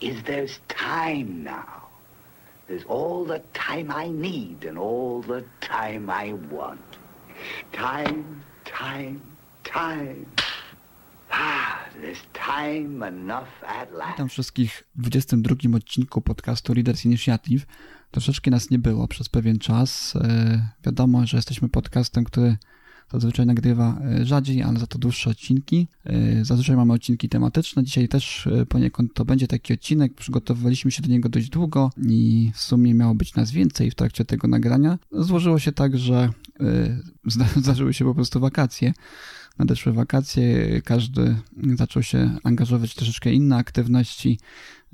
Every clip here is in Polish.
is there's time now. There's all the time I need and all the time I want. Time, time, time. Ah, there's enough at last. Witam wszystkich w 22 odcinku podcastu Readers Initiative. Troszeczkę nas nie było przez pewien czas. E, wiadomo, że jesteśmy podcastem, który zazwyczaj nagrywa e, rzadziej, ale za to dłuższe odcinki. E, zazwyczaj mamy odcinki tematyczne. Dzisiaj też e, poniekąd to będzie taki odcinek. Przygotowywaliśmy się do niego dość długo i w sumie miało być nas więcej w trakcie tego nagrania. Złożyło się tak, że zda- zdarzyły się po prostu wakacje nadeszły wakacje, każdy zaczął się angażować w troszeczkę inne aktywności,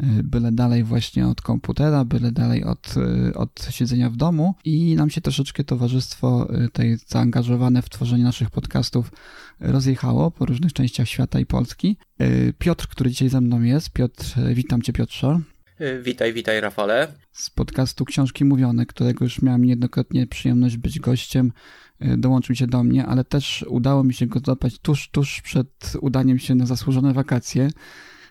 y, byle dalej właśnie od komputera, byle dalej od, y, od siedzenia w domu. I nam się troszeczkę towarzystwo y, tej zaangażowane w tworzenie naszych podcastów rozjechało po różnych częściach świata i Polski. Piotr, który dzisiaj ze mną jest, Piotr, witam Cię Piotrze Witaj, witaj Rafale. z podcastu Książki Mówione, którego już miałem niejednokrotnie przyjemność być gościem, y, dołączył się do mnie, ale też udało mi się go złapać tuż, tuż przed udaniem się na zasłużone wakacje.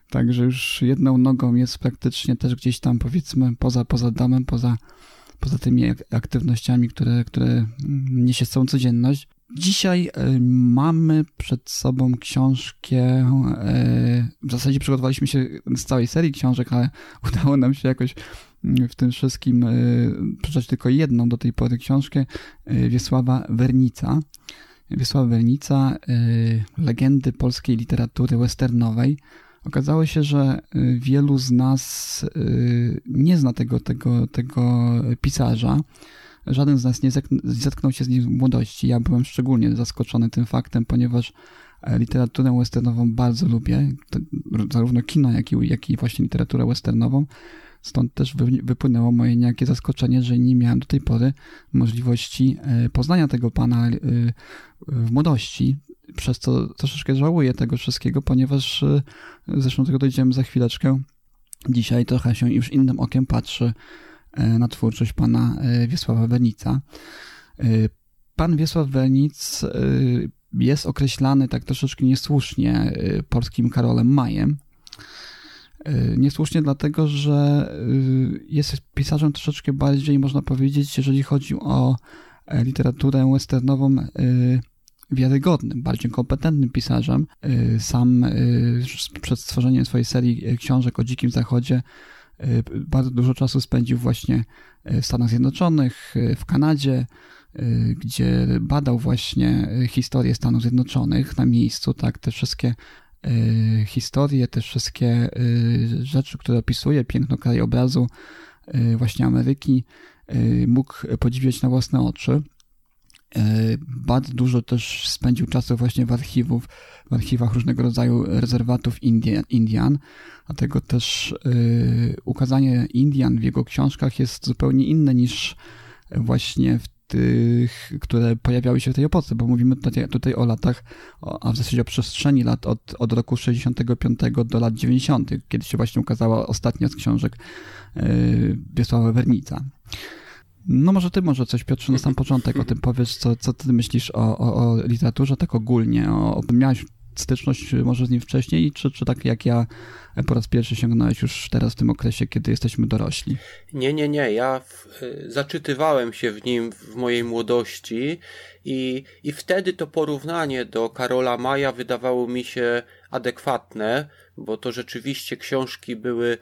Także już jedną nogą jest praktycznie też gdzieś tam powiedzmy poza, poza domem, poza, poza tymi ak- aktywnościami, które, które mm, niesie całą codzienność. Dzisiaj y, mamy przed sobą książkę. y, W zasadzie przygotowaliśmy się z całej serii książek, ale udało nam się jakoś mm, w tym wszystkim y, przeczytać tylko jedną do tej pory książkę Wiesława Wernica. Wiesława Wernica, legendy polskiej literatury westernowej. Okazało się, że wielu z nas nie zna tego, tego, tego pisarza. Żaden z nas nie zetknął się z nim w młodości. Ja byłem szczególnie zaskoczony tym faktem, ponieważ e, literaturę westernową bardzo lubię. Zarówno kino, jak i, jak i właśnie literaturę westernową. Stąd też wy, wypłynęło moje niejakie zaskoczenie, że nie miałem do tej pory możliwości e, poznania tego pana e, w młodości. Przez co troszeczkę żałuję tego wszystkiego, ponieważ zresztą do tego dojdziemy za chwileczkę. Dzisiaj trochę się już innym okiem patrzy na twórczość pana e, Wiesława Wernica. E, Pan Wiesław Wernic e, jest określany tak troszeczkę niesłusznie e, polskim Karolem Majem. E, Niesłusznie dlatego, że e, jest pisarzem troszeczkę bardziej, można powiedzieć, jeżeli chodzi o e, literaturę westernową, e, wiarygodnym, bardziej kompetentnym pisarzem. E, Sam e, przed stworzeniem swojej serii e, książek o Dzikim Zachodzie e, bardzo dużo czasu spędził właśnie e, w Stanach Zjednoczonych, e, w Kanadzie, gdzie badał właśnie historię Stanów Zjednoczonych na miejscu, tak, te wszystkie historie, te wszystkie rzeczy, które opisuje, piękno krajobrazu właśnie Ameryki, mógł podziwiać na własne oczy. E, Bardzo dużo też spędził czasu właśnie w archiwów, w archiwach różnego rodzaju rezerwatów Indian, Indian. dlatego też y, ukazanie Indian w jego książkach jest zupełnie inne niż właśnie w tych, które pojawiały się w tej epoce, bo mówimy tutaj, tutaj o latach, a w zasadzie o przestrzeni lat od, od roku 65 do lat 90., kiedy się właśnie ukazała ostatnia z książek y, Wiesława Wernica. No może ty może coś, Piotrze, na sam początek o tym powiesz, co, co ty myślisz o, o, o literaturze tak ogólnie, o, miałeś styczność może z nim wcześniej, czy, czy tak jak ja po raz pierwszy sięgnąłeś już teraz w tym okresie, kiedy jesteśmy dorośli? Nie, nie, nie. Ja w, y, zaczytywałem się w nim w mojej młodości i, i wtedy to porównanie do Karola Maja wydawało mi się adekwatne, bo to rzeczywiście książki były,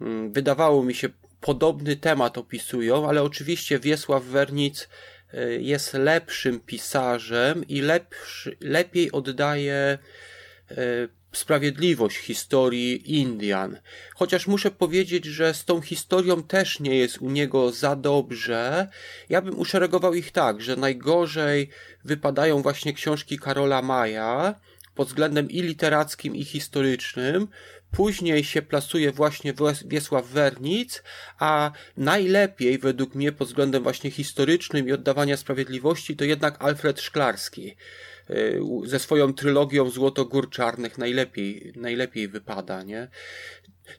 mm, wydawało mi się, podobny temat opisują, ale oczywiście Wiesław Wernic y, jest lepszym pisarzem i lepszy, lepiej oddaje y, sprawiedliwość historii Indian. Chociaż muszę powiedzieć, że z tą historią też nie jest u niego za dobrze. Ja bym uszeregował ich tak, że najgorzej wypadają właśnie książki Karola Maja pod względem i literackim, i historycznym. Później się plasuje właśnie Wiesław Wernic, a najlepiej według mnie pod względem właśnie historycznym i oddawania sprawiedliwości to jednak Alfred Szklarski y, ze swoją trylogią Złotogór Czarnych najlepiej, najlepiej wypada, nie?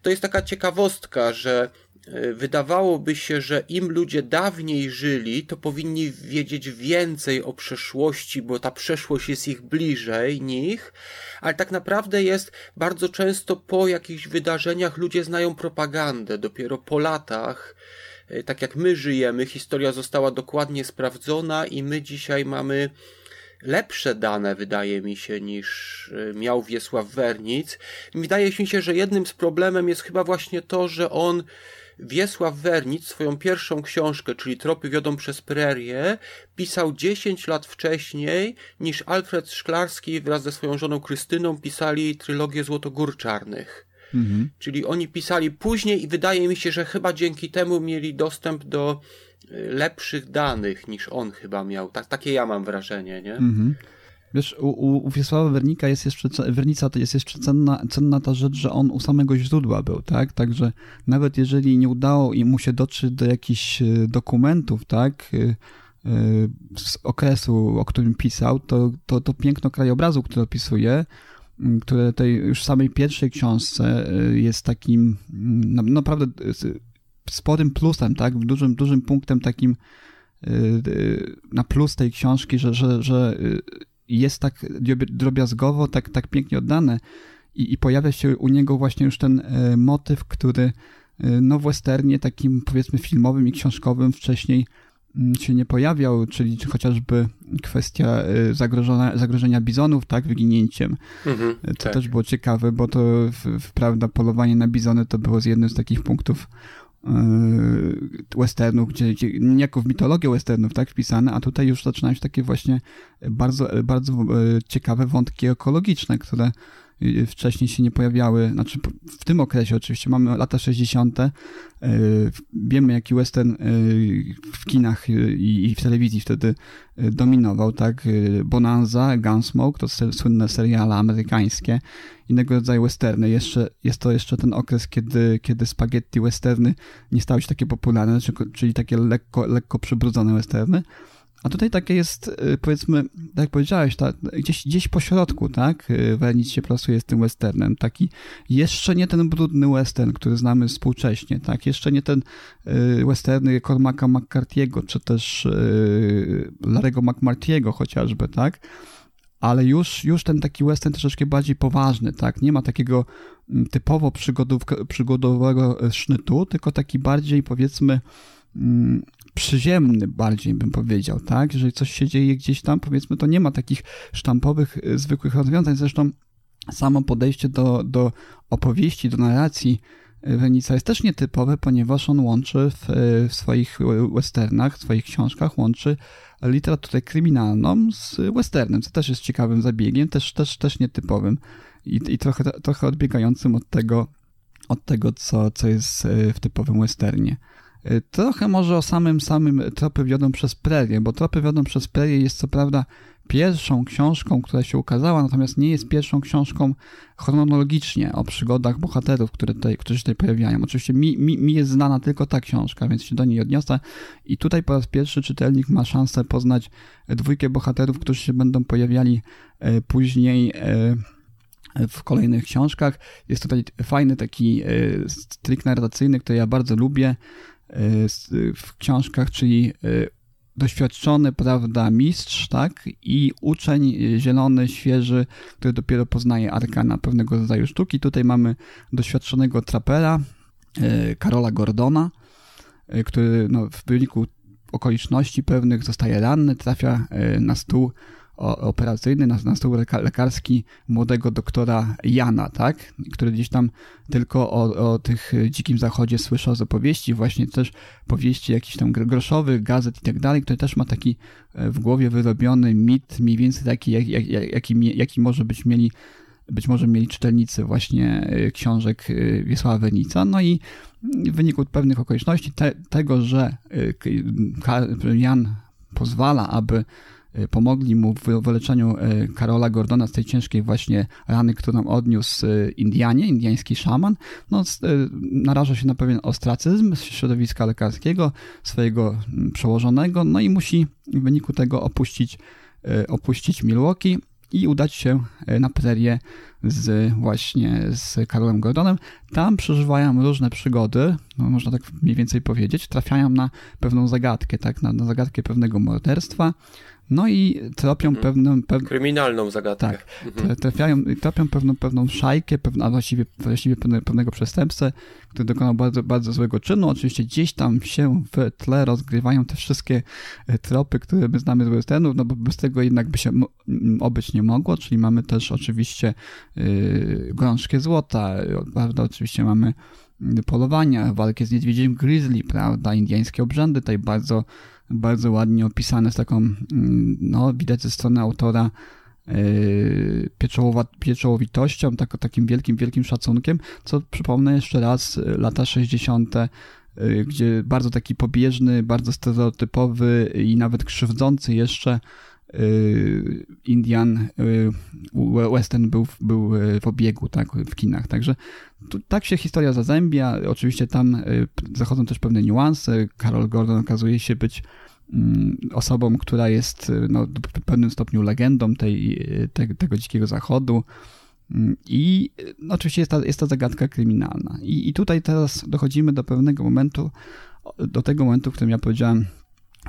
To jest taka ciekawostka, że wydawałoby się, że im ludzie dawniej żyli, to powinni wiedzieć więcej o przeszłości, bo ta przeszłość jest ich bliżej nich, ale tak naprawdę jest bardzo często po jakichś wydarzeniach ludzie znają propagandę. Dopiero po latach, e, tak jak my żyjemy, historia została dokładnie sprawdzona i my dzisiaj mamy lepsze dane, wydaje mi się, niż e, miał Wiesław Wernic. Wydaje mi się, że jednym z problemem jest chyba właśnie to, że on Wiesław Wernic swoją pierwszą książkę, czyli Tropy wiodą przez prerię, pisał 10 lat wcześniej niż Alfred Szklarski wraz ze swoją żoną Krystyną pisali trylogię Złotogór Czarnych. Mhm. Czyli oni pisali później i wydaje mi się, że chyba dzięki temu mieli dostęp do y, lepszych danych niż on chyba miał. Tak, takie ja mam wrażenie, nie? Mhm. Wiesz, u, u Wiesława Wernika jest jeszcze, Wernica to jest jeszcze cenna, cenna ta rzecz, że on u samego źródła był, tak? Także nawet jeżeli nie udało mu się dotrzeć do jakichś e, dokumentów, tak? E, e, z okresu, o którym pisał, to, to, to piękno krajobrazu, które opisuje, które tej już samej pierwszej książce jest takim naprawdę sporym plusem, tak? Dużym, dużym punktem takim na plus tej książki, że, że, że jest tak drobiazgowo, tak, tak pięknie oddane i, i pojawia się u niego właśnie już ten e, motyw, który e, no w westernie takim powiedzmy filmowym i książkowym wcześniej mm, się nie pojawiał, czyli chociażby kwestia e, zagrożenia, zagrożenia bizonów, tak, wyginięciem. Mhm, to tak. też było ciekawe, bo to w, w, prawda, polowanie na bizony to było z jednym z takich punktów westernów, gdzie, gdzie niejako w mitologię westernów tak wpisane, a tutaj już zaczynają się takie właśnie bardzo, bardzo e, ciekawe wątki ekologiczne, które wcześniej się nie pojawiały, znaczy w tym okresie oczywiście, mamy lata 60. E, wiemy jaki western w kinach i w telewizji wtedy dominował, tak? Bonanza, Gunsmoke, to słynne seriale amerykańskie, innego rodzaju westerny. Jeszcze, jest to jeszcze ten okres, kiedy, kiedy spaghetti westerny nie stały się takie popularne, czyli takie lekko, lekko przybrudzone westerny. A tutaj takie jest, y, powiedzmy, tak jak powiedziałeś, ta, gdzieś, gdzieś po środku, tak? Y, Wernic się plasuje z tym westernem. Taki jeszcze nie ten brudny western, który znamy współcześnie, tak? Jeszcze nie ten y, westerny Cormaca McCarthy'ego, czy też Larego McMartiego chociażby, tak? ale już, już ten taki western troszeczkę bardziej poważny, tak? Nie ma takiego mm, typowo przygodowego sznytu, tylko taki bardziej, powiedzmy, mm, przyziemny bardziej bym powiedział, tak? Jeżeli coś się dzieje gdzieś tam, powiedzmy, to nie ma takich sztampowych, y, zwykłych rozwiązań. Zresztą samo podejście do, do opowieści, do narracji y, Wenica jest też nietypowe, ponieważ on łączy w, y, w swoich westernach, w swoich książkach, łączy literaturę kryminalną z westernem, co też jest ciekawym zabiegiem, też, też, też nietypowym i, i trochę, trochę odbiegającym od tego, od tego co, co jest w typowym westernie. Y, trochę może o samym samym Tropy wiodą przez prerię, bo Tropy wiodą przez prerię jest co prawda pierwszą książką, która się ukazała, natomiast nie jest pierwszą książką chronologicznie o przygodach bohaterów, które tutaj, którzy się tutaj pojawiają. Oczywiście mi, mi, mi jest znana tylko ta książka, więc się do niej odniosę i tutaj po raz pierwszy czytelnik ma szansę poznać dwójkę bohaterów, którzy się będą pojawiali e, później e, w kolejnych książkach. Jest tutaj fajny taki e, trik narracyjny, który ja bardzo lubię w książkach, czyli e, doświadczony, prawda, mistrz, tak, i uczeń zielony, świeży, który dopiero poznaje arkana pewnego rodzaju sztuki. Tutaj mamy doświadczonego trapera, Karola Gordona, który no, w wyniku okoliczności pewnych zostaje ranny, trafia na stół operacyjny, na, na stół lekarski młodego doktora Jana, tak? Który gdzieś tam tylko o, o tych dzikim zachodzie słyszał z opowieści, właśnie też powieści jakichś tam groszowych, gazet i tak dalej, który też ma taki e, w głowie wyrobiony mit, mniej więcej taki, jak, jak, jaki, jaki może być mieli być może mieli czytelnicy właśnie e, książek e, Wiesława Wenica. No i w wyniku pewnych okoliczności te, tego, że Jan pozwala, aby pomogli mu w wyleczeniu y, Karola Gordona z tej ciężkiej właśnie rany, którą odniósł Indianie, indiański szaman, no, naraża się na pewien ostracyzm środowiska lekarskiego, swojego mm, przełożonego, no i musi w wyniku tego opuścić, opuścić Milwaukee i udać się na prerię z właśnie z Karolem Gordonem. Tam przeżywają różne przygody, no można tak mniej więcej powiedzieć, trafiają na pewną zagadkę, tak, na, na zagadkę pewnego morderstwa, no i tropią mhm. pewną... Pew... Kryminalną zagadkę. Tak, mhm. trafiają, tropią pewną, pewną szajkę, pewną, a właściwie, właściwie pewnego przestępcę, który dokonał bardzo, bardzo złego czynu. Oczywiście gdzieś tam się w tle rozgrywają te wszystkie e, tropy, które my znamy z westernów, no bo bez tego jednak by się obyć nie mogło, czyli mamy też oczywiście yy, gorączkę złota, prawda, oczywiście mamy polowania, walkę z niedźwiedziem grizzly, prawda, indyjskie obrzędy, tutaj bardzo bardzo ładnie opisane z taką, mm, no widać ze strony autora pieczołowa, pieczołowitością, tak, takim wielkim, wielkim szacunkiem, co przypomnę jeszcze raz, lata 60., yy, gdzie bardzo taki pobieżny, bardzo stereotypowy i nawet krzywdzący jeszcze Indian western był, był w obiegu tak, w kinach. Także tu, tak się historia zazębia. Oczywiście tam zachodzą też pewne niuanse. Carol Gordon okazuje się być Mm, osobą, która jest no, w pewnym stopniu legendą tej, te, tego dzikiego zachodu. Mm, I no, oczywiście jest ta, jest ta zagadka kryminalna. I, I tutaj teraz dochodzimy do pewnego momentu, do tego momentu, w którym ja powiedziałem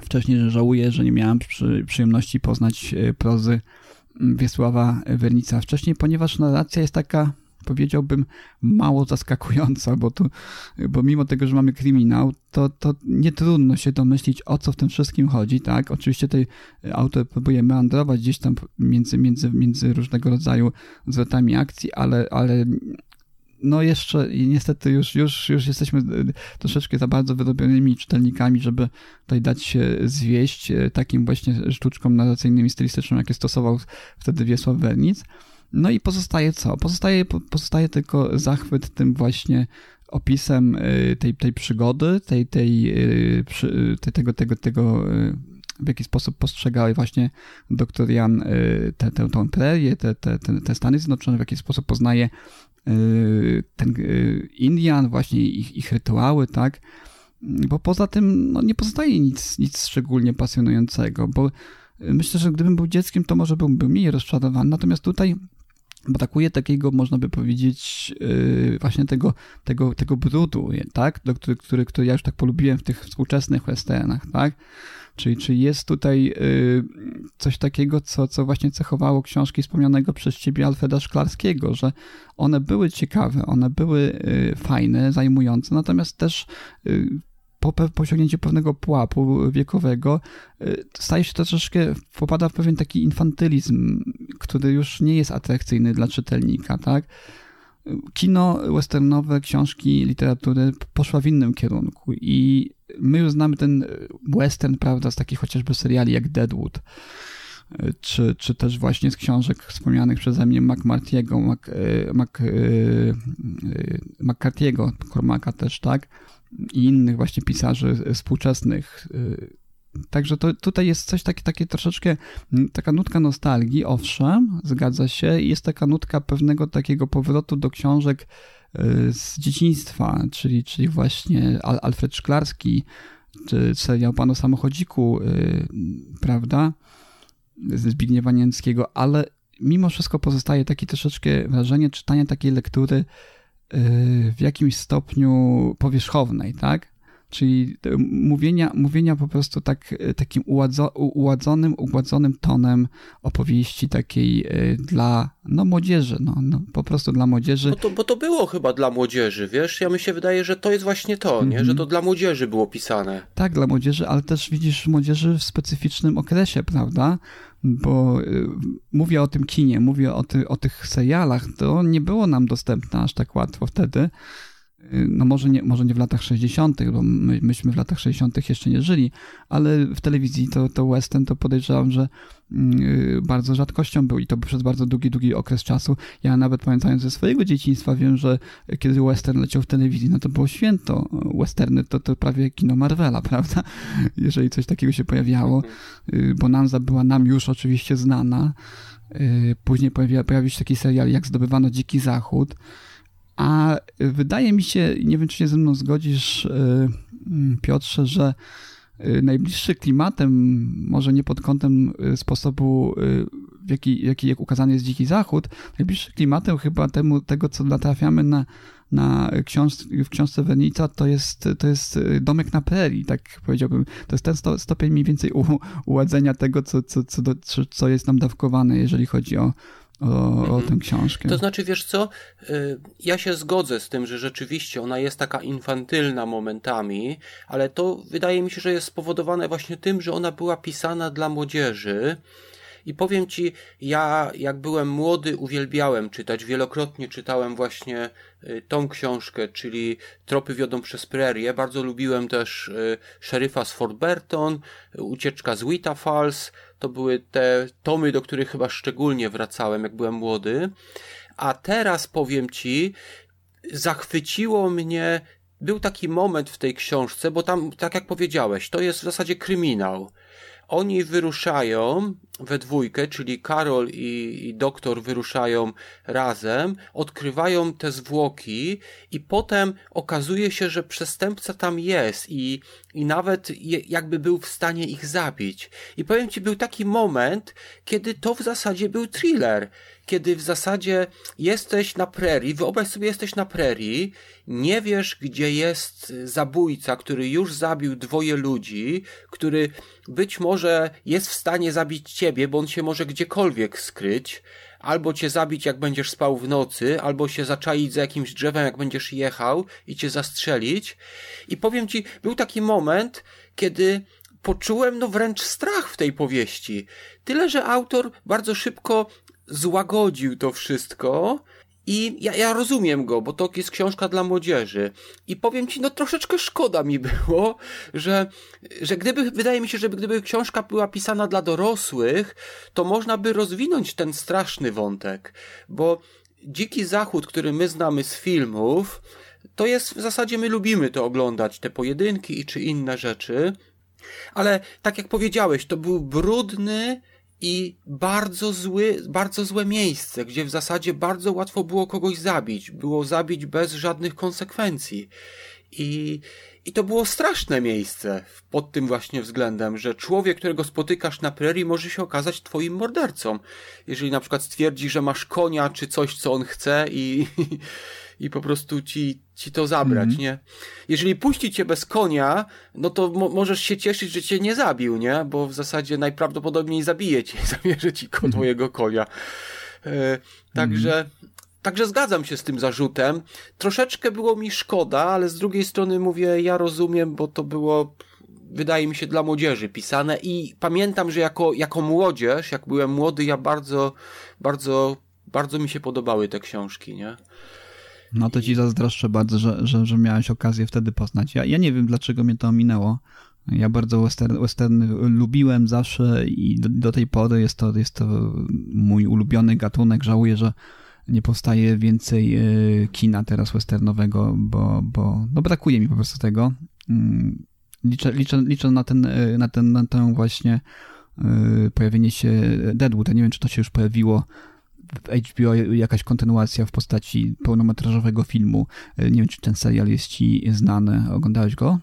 wcześniej, że żałuję, że nie miałem przy, przyjemności poznać e, prozy mm, Wiesława Wernica wcześniej, ponieważ narracja jest taka powiedziałbym, mało zaskakująca, bo, tu, bo mimo tego, że mamy kryminał, to, to nie trudno się domyślić, o co w tym wszystkim chodzi, tak? Oczywiście tutaj autor próbuje meandrować gdzieś tam między, między, między różnego rodzaju zwrotami akcji, ale, ale no jeszcze niestety już, już, już jesteśmy troszeczkę za bardzo wyrobionymi czytelnikami, żeby tutaj dać się zwieść takim właśnie sztuczkom narracyjnym i stylistycznym, jakie stosował wtedy Wiesław Wernic. No i pozostaje co? Pozostaje, pozostaje tylko zachwyt tym właśnie opisem y, tej, tej przygody, tej, tej, tej, tego, tego, tego w jaki sposób postrzegał właśnie doktor Jan tę, tę prerię, te, te, te Stany Zjednoczone, w jaki sposób poznaje ten Indian, właśnie ich, ich rytuały, tak? Bo poza tym no, nie pozostaje nic, nic szczególnie pasjonującego, bo myślę, że gdybym był dzieckiem, to może byłbym mniej rozczarowany, natomiast tutaj brakuje takiego, można by powiedzieć, właśnie tego, tego, tego brudu, tak? Do, który, który, który ja już tak polubiłem w tych współczesnych westernach, tak? Czyli, czyli jest tutaj yy, coś takiego, co, co właśnie cechowało książki wspomnianego przez ciebie Alfreda Szklarskiego, że one były ciekawe, one były yy, fajne, zajmujące, natomiast też po, po osiągnięciu pewnego pułapu wiekowego y, staje się to troszeczkę, popada w pewien taki infantylizm, który już nie jest atrakcyjny dla czytelnika, tak? Kino westernowe, książki, literatury poszła w innym kierunku i my już znamy ten western, prawda, z takich chociażby seriali jak Deadwood, czy, czy też właśnie z książek wspomnianych przeze mnie McMartiego, Mac, y, Mac, McCarthy'ego, Cormaca też, tak? i innych właśnie pisarzy współczesnych. Y, także to, tutaj jest coś takie, takie troszeczkę, taka nutka nostalgii, owszem, zgadza się, jest taka nutka pewnego takiego powrotu do książek y, z dzieciństwa, czyli, czyli właśnie Alfred Szklarski, czy serial Pan o samochodziku, y, prawda, ze Zbigniewa Niemskiego, ale mimo wszystko pozostaje takie troszeczkę wrażenie czytania takiej lektury w jakimś stopniu powierzchownej, tak? Czyli mówienia, mówienia po prostu tak, takim uładzo, uładzonym, ugładzonym tonem opowieści takiej e, dla no, młodzieży, no, no, po prostu dla młodzieży. Bo to, bo to było chyba dla młodzieży, wiesz? Ja mi się wydaje, że to jest właśnie to, mm -hmm. nie? Że to mhm. dla młodzieży było pisane. Tak, dla młodzieży, ale też widzisz młodzieży w specyficznym okresie, prawda? bo y, mówię o tym kinie, mówię o, ty, o tych serialach, to nie było nam dostępne aż tak łatwo wtedy. No może nie, może nie w latach 60., bo my, myśmy w latach 60. jeszcze nie żyli, ale w telewizji to, to western to podejrzewam, że yy, bardzo rzadkością był i to przez bardzo długi, długi okres czasu. Ja nawet pamiętając ze swojego dzieciństwa wiem, że kiedy western leciał w telewizji, no to było święto. Westerny to, to prawie kino Marvela, prawda? Jeżeli coś takiego się pojawiało. Yy, Bonanza była nam już oczywiście znana. Yy, później pojawił, pojawił się taki serial jak Zdobywano Dziki Zachód. A wydaje mi się, nie wiem czy się ze mną zgodzisz, y, Piotrze, że y, najbliższy klimatem, może nie pod kątem y, sposobu, w jaki, jaki jak ukazany jest Dziki Zachód, najbliższy klimatem chyba temu, tego, co natrafiamy na, na książ w książce Wernica, to jest, to jest domek na prerii, tak powiedziałbym. To jest ten sto, stopień mniej więcej u, uładzenia tego, co, co, co, do, co jest nam dawkowane, jeżeli chodzi o, o, o tę książkę. To znaczy, wiesz co, y, ja się zgodzę z tym, że rzeczywiście ona jest taka infantylna momentami, ale to wydaje mi się, że jest spowodowane właśnie tym, że ona była pisana dla młodzieży. I powiem ci, ja jak byłem młody, uwielbiałem czytać. Wielokrotnie czytałem właśnie y, tą książkę, czyli Tropy wiodą przez prerię. Bardzo lubiłem też y, Szeryfa z Fort Berton, Ucieczka z Wita Falls. To były te tomy, do których chyba szczególnie wracałem, jak byłem młody. A teraz powiem ci, zachwyciło mnie był taki moment w tej książce, bo tam, tak jak powiedziałeś, to jest w zasadzie kryminał. Oni wyruszają we dwójkę, czyli Karol i, i doktor wyruszają razem, odkrywają te zwłoki i potem okazuje się, że przestępca tam jest i, i nawet je, jakby był w stanie ich zabić. I powiem ci, był taki moment, kiedy to w zasadzie był thriller kiedy w zasadzie jesteś na prerii, wyobraź sobie, jesteś na prerii, nie wiesz, gdzie jest zabójca, który już zabił dwoje ludzi, który być może jest w stanie zabić ciebie, bo on się może gdziekolwiek skryć, albo cię zabić, jak będziesz spał w nocy, albo się zaczaić za jakimś drzewem, jak będziesz jechał i cię zastrzelić. I powiem ci, był taki moment, kiedy poczułem no wręcz strach w tej powieści. Tyle, że autor bardzo szybko złagodził to wszystko i ja, ja rozumiem go, bo to jest książka dla młodzieży. I powiem ci, no troszeczkę szkoda mi było, że, że gdyby, wydaje mi się, że gdyby książka była pisana dla dorosłych, to można by rozwinąć ten straszny wątek. Bo Dziki Zachód, który my znamy z filmów, to jest w zasadzie my lubimy to oglądać, te pojedynki i czy inne rzeczy. Ale tak jak powiedziałeś, to był brudny, i bardzo zły, bardzo złe miejsce, gdzie w zasadzie bardzo łatwo było kogoś zabić. Było zabić bez żadnych konsekwencji. I, i to było straszne miejsce pod tym właśnie względem, że człowiek, którego spotykasz na prerii, może się okazać twoim mordercą. Jeżeli na przykład stwierdzi, że masz konia czy coś, co on chce i, i po prostu ci, ci to zabrać, mm. nie? Jeżeli puści cię bez konia, no to mo możesz się cieszyć, że cię nie zabił, nie? Bo w zasadzie najprawdopodobniej zabije cię zabierze ci ko twojego konia. E, także, mm. Także zgadzam się z tym zarzutem. Troszeczkę było mi szkoda, ale z drugiej strony mówię, ja rozumiem, bo to było wydaje mi się dla młodzieży pisane i pamiętam, że jako, jako młodzież, jak byłem młody, ja bardzo, bardzo, bardzo mi się podobały te książki, nie? No to ci zazdroszczę bardzo, że, że, że miałeś okazję wtedy poznać. Ja, ja nie wiem, dlaczego mnie to ominęło. Ja bardzo western, westerny lubiłem zawsze i do, do, tej pory jest to, jest to mój ulubiony gatunek. Żałuję, że nie powstaje więcej e, kina teraz westernowego, bo, bo no brakuje mi po prostu tego. Mm, liczę, liczę, liczę na, ten, e, na, ten, na tę właśnie e, pojawienie się Deadwood. Ja nie wiem, czy to się już pojawiło w HBO jakaś kontynuacja w postaci pełnometrażowego filmu. Nie wiem, czy ten serial jest ci znany. Oglądałeś go?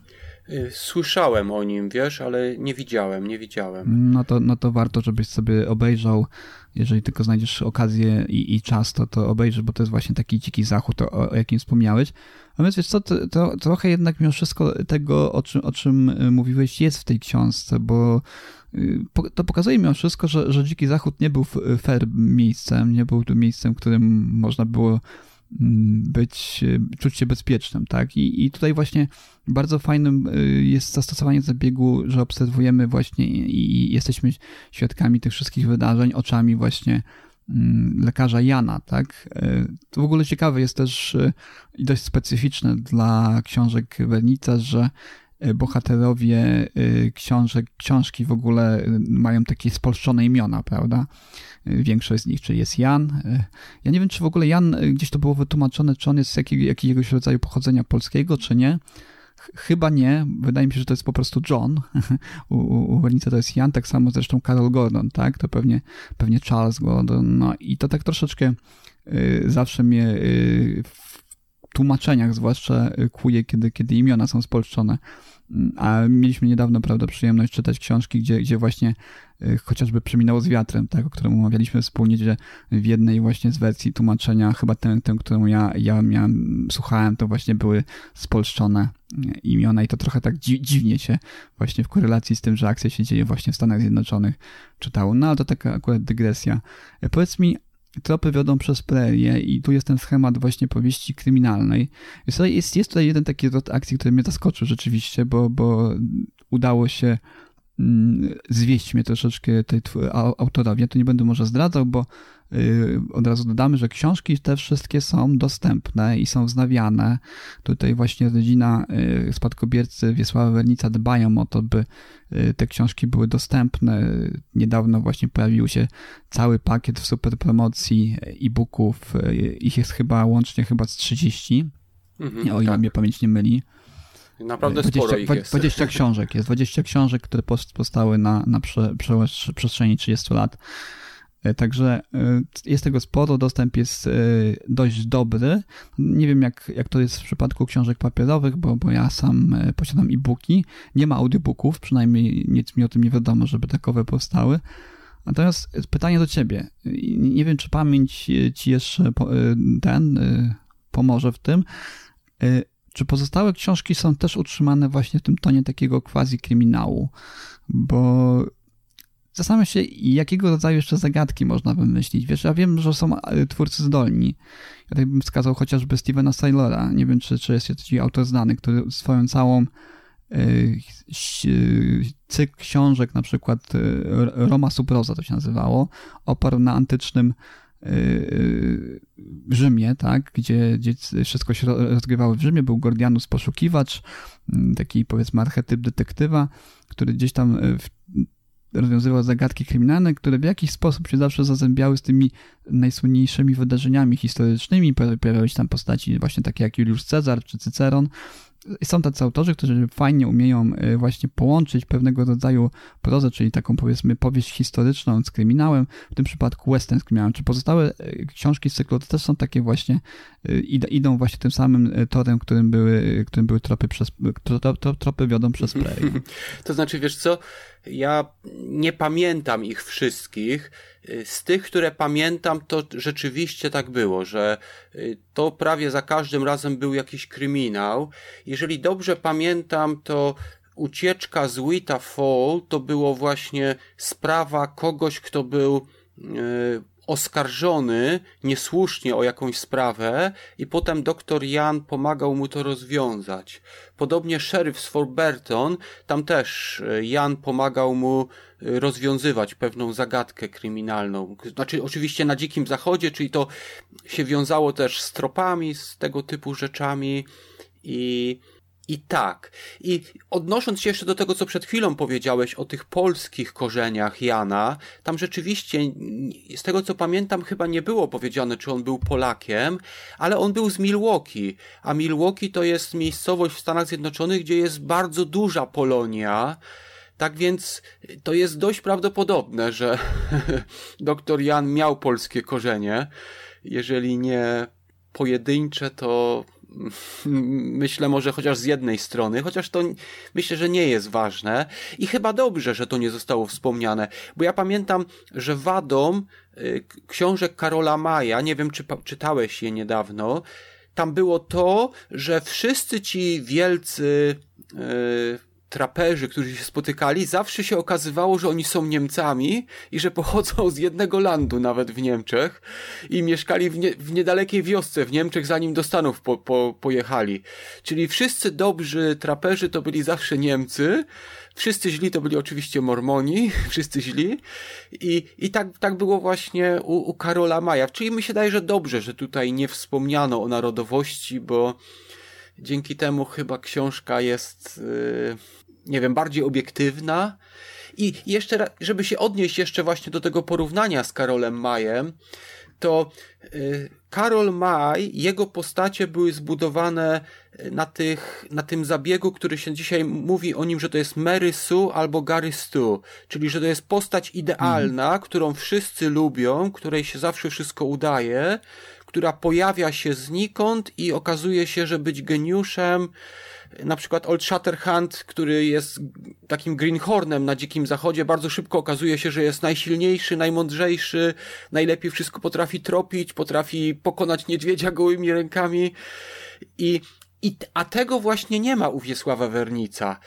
Y, słyszałem o nim, wiesz, ale nie widziałem, nie widziałem. No to, no to warto, żebyś sobie obejrzał. Jeżeli tylko znajdziesz okazję i, i czas, to, to obejrzysz, bo to jest właśnie taki dziki zachód, o, o jakim wspomniałeś. Natomiast wiesz co, to, to, trochę jednak mimo wszystko tego, o czym, o czym y, mówiłeś, jest w tej książce, bo to pokazuje mimo wszystko, że, że Dziki Zachód nie był fair miejscem, nie był miejscem, którym można było mm, być, y, czuć się bezpiecznym, tak? I, I tutaj właśnie bardzo fajnym jest zastosowanie zabiegu, że obserwujemy właśnie i jesteśmy świadkami tych wszystkich wydarzeń oczami właśnie mm, lekarza Jana, tak? To w ogóle ciekawe jest też i dość specyficzne dla książek Wernica, że bohaterowie książek, książki w ogóle mają takie spolszczone imiona, prawda? Większość z nich, czyli jest Jan. Ja nie wiem, czy w ogóle Jan gdzieś to było wytłumaczone, czy on jest jakiego, jakiegoś rodzaju pochodzenia polskiego, czy nie. Chyba nie. Wydaje mi się, że to jest po prostu John. u, u, u to jest Jan, tak samo zresztą Carol Gordon, tak? To pewnie, pewnie Charles Gordon. No i to tak troszeczkę y, zawsze mnie y, w tłumaczeniach zwłaszcza kłuje, kiedy, kiedy imiona są spolszczone. A mieliśmy niedawno, prawda, przyjemność czytać książki, gdzie, gdzie właśnie y, chociażby Przeminęło z wiatrem, tak, o którym omawialiśmy wspólnie, że w jednej właśnie z wersji tłumaczenia, chyba tę, tę którą ja, ja miałem, słuchałem, to właśnie były spolszczone y, imiona i to trochę tak dzi dziwnie się właśnie w korelacji z tym, że akcja się dzieje właśnie w Stanach Zjednoczonych czytało. No ale to taka akurat dygresja. Y, powiedz mi, tropy wiodą przez prerię i tu jest ten schemat właśnie powieści kryminalnej. Jest, jest tutaj jeden taki rod akcji, który mnie zaskoczył rzeczywiście, bo, bo udało się mm, zwieść mnie troszeczkę tej autorowi. Ja to nie będę może zdradzał, bo od razu dodamy, że książki te wszystkie są dostępne i są wznawiane. Tutaj właśnie rodzina y, spadkobiercy Wiesława Wernica dbają o to, by y, te książki były dostępne. Niedawno właśnie pojawił się cały pakiet w super promocji e-booków. Ich jest chyba łącznie chyba z 30, mhm, o ile tak. mnie pamięć nie myli. Naprawdę 20, sporo ich jest. 20 książek jest, 20 książek, które powstały na, na prze, prze, przestrzeni 30 lat. E, także e, jest tego sporo, dostęp jest e, dość dobry. Nie wiem, jak, jak to jest w przypadku książek papierowych, bo, bo ja sam posiadam e-booki. Nie ma audiobooków, przynajmniej nic mi o tym nie wiadomo, żeby takowe powstały. Natomiast pytanie do ciebie. Nie wiem, czy pamięć ci jeszcze ten pomoże w tym. Czy pozostałe książki są też utrzymane właśnie w tym tonie takiego quasi kryminału? Bo Zastanawiam się, jakiego rodzaju jeszcze zagadki można wymyślić. Wiesz, ja wiem, że są e, twórcy zdolni. Ja tutaj bym wskazał chociażby Stevena Saylora. Nie wiem, czy, czy jest jakiś autor znany, który swoją całą y, cykl książek, na przykład Roma Suproza to się nazywało, oparł na antycznym Rzymie, tak, gdzie, gdzie wszystko się rozgrywało w Rzymie. Był Gordianus poszukiwacz, taki powiedzmy archetyp detektywa, który gdzieś tam w rozwiązywał zagadki kryminalne, które w jakiś sposób się zawsze zazębiały z tymi najsłynniejszymi wydarzeniami historycznymi. Pojawiały się tam postaci właśnie takie jak Juliusz Cezar czy Cyceron, są tacy autorzy, którzy fajnie umieją e, właśnie połączyć pewnego rodzaju prozę, czyli taką powiedzmy powieść historyczną z kryminałem, w tym przypadku western z kryminałem. Czy pozostałe e, książki z cyklu to też są takie właśnie, e, idą właśnie tym samym torem, którym były, którym były tropy, przez, tropy wiodą przez prerię. To znaczy, wiesz co, ja nie pamiętam ich wszystkich, z tych, które pamiętam, to rzeczywiście tak było, że y, to prawie za każdym razem był jakiś kryminał. Jeżeli dobrze pamiętam, to ucieczka z Wita Fall to było właśnie sprawa kogoś, kto był y, oskarżony niesłusznie o jakąś sprawę i potem doktor Jan pomagał mu to rozwiązać. Podobnie szeryf z tam też e, Jan pomagał mu e, rozwiązywać pewną zagadkę kryminalną. Znaczy oczywiście na Dzikim Zachodzie, czyli to się wiązało też z tropami, z tego typu rzeczami i i tak. I odnosząc się jeszcze do tego, co przed chwilą powiedziałeś o tych polskich korzeniach Jana, tam rzeczywiście, z tego co pamiętam, chyba nie było powiedziane, czy on był Polakiem, ale on był z Milwaukee. A Milwaukee to jest miejscowość w Stanach Zjednoczonych, gdzie jest bardzo duża Polonia. Tak więc to jest dość prawdopodobne, że doktor Jan miał polskie korzenie. Jeżeli nie pojedyncze, to myślę może chociaż z jednej strony, chociaż to myślę, że nie jest ważne. I chyba dobrze, że to nie zostało wspomniane, bo ja pamiętam, że wadą y, książek Karola Maja, nie wiem czy czytałeś je niedawno, tam było to, że wszyscy ci wielcy y, traperzy, którzy się spotykali, zawsze się okazywało, że oni są Niemcami i że pochodzą z jednego landu nawet w Niemczech i mieszkali w, nie, w niedalekiej wiosce w Niemczech, zanim do Stanów po, po, pojechali. Czyli wszyscy dobrzy traperzy to byli zawsze Niemcy, Wszyscy źli to byli oczywiście Mormoni, wszyscy źli. I, i tak, tak było właśnie u, u Karola Maja. Czyli mi się daje, że dobrze, że tutaj nie wspomniano o narodowości, bo dzięki temu chyba książka jest, yy, nie wiem, bardziej obiektywna. I jeszcze, żeby się odnieść jeszcze właśnie do tego porównania z Karolem Majem, to y, Karol Maj, jego postacie były zbudowane y, na, tych, na tym zabiegu, który się dzisiaj mówi o nim, że to jest Mary Sue albo Gary Stu, czyli że to jest postać idealna, mhm. którą wszyscy lubią, której się zawsze wszystko udaje, która pojawia się znikąd i okazuje się, że być geniuszem, na przykład Old Shatterhand, który jest takim greenhornem na dzikim zachodzie, bardzo szybko okazuje się, że jest najsilniejszy, najmądrzejszy, najlepiej wszystko potrafi tropić, potrafi pokonać niedźwiedzia gołymi rękami i i, a tego właśnie nie ma u Wiesława Wernica.